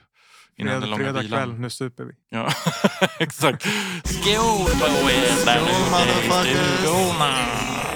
C: innan den långa
D: fredag kväll, nu super vi.
C: Ja, exakt. Skål på er där ute i stugorna!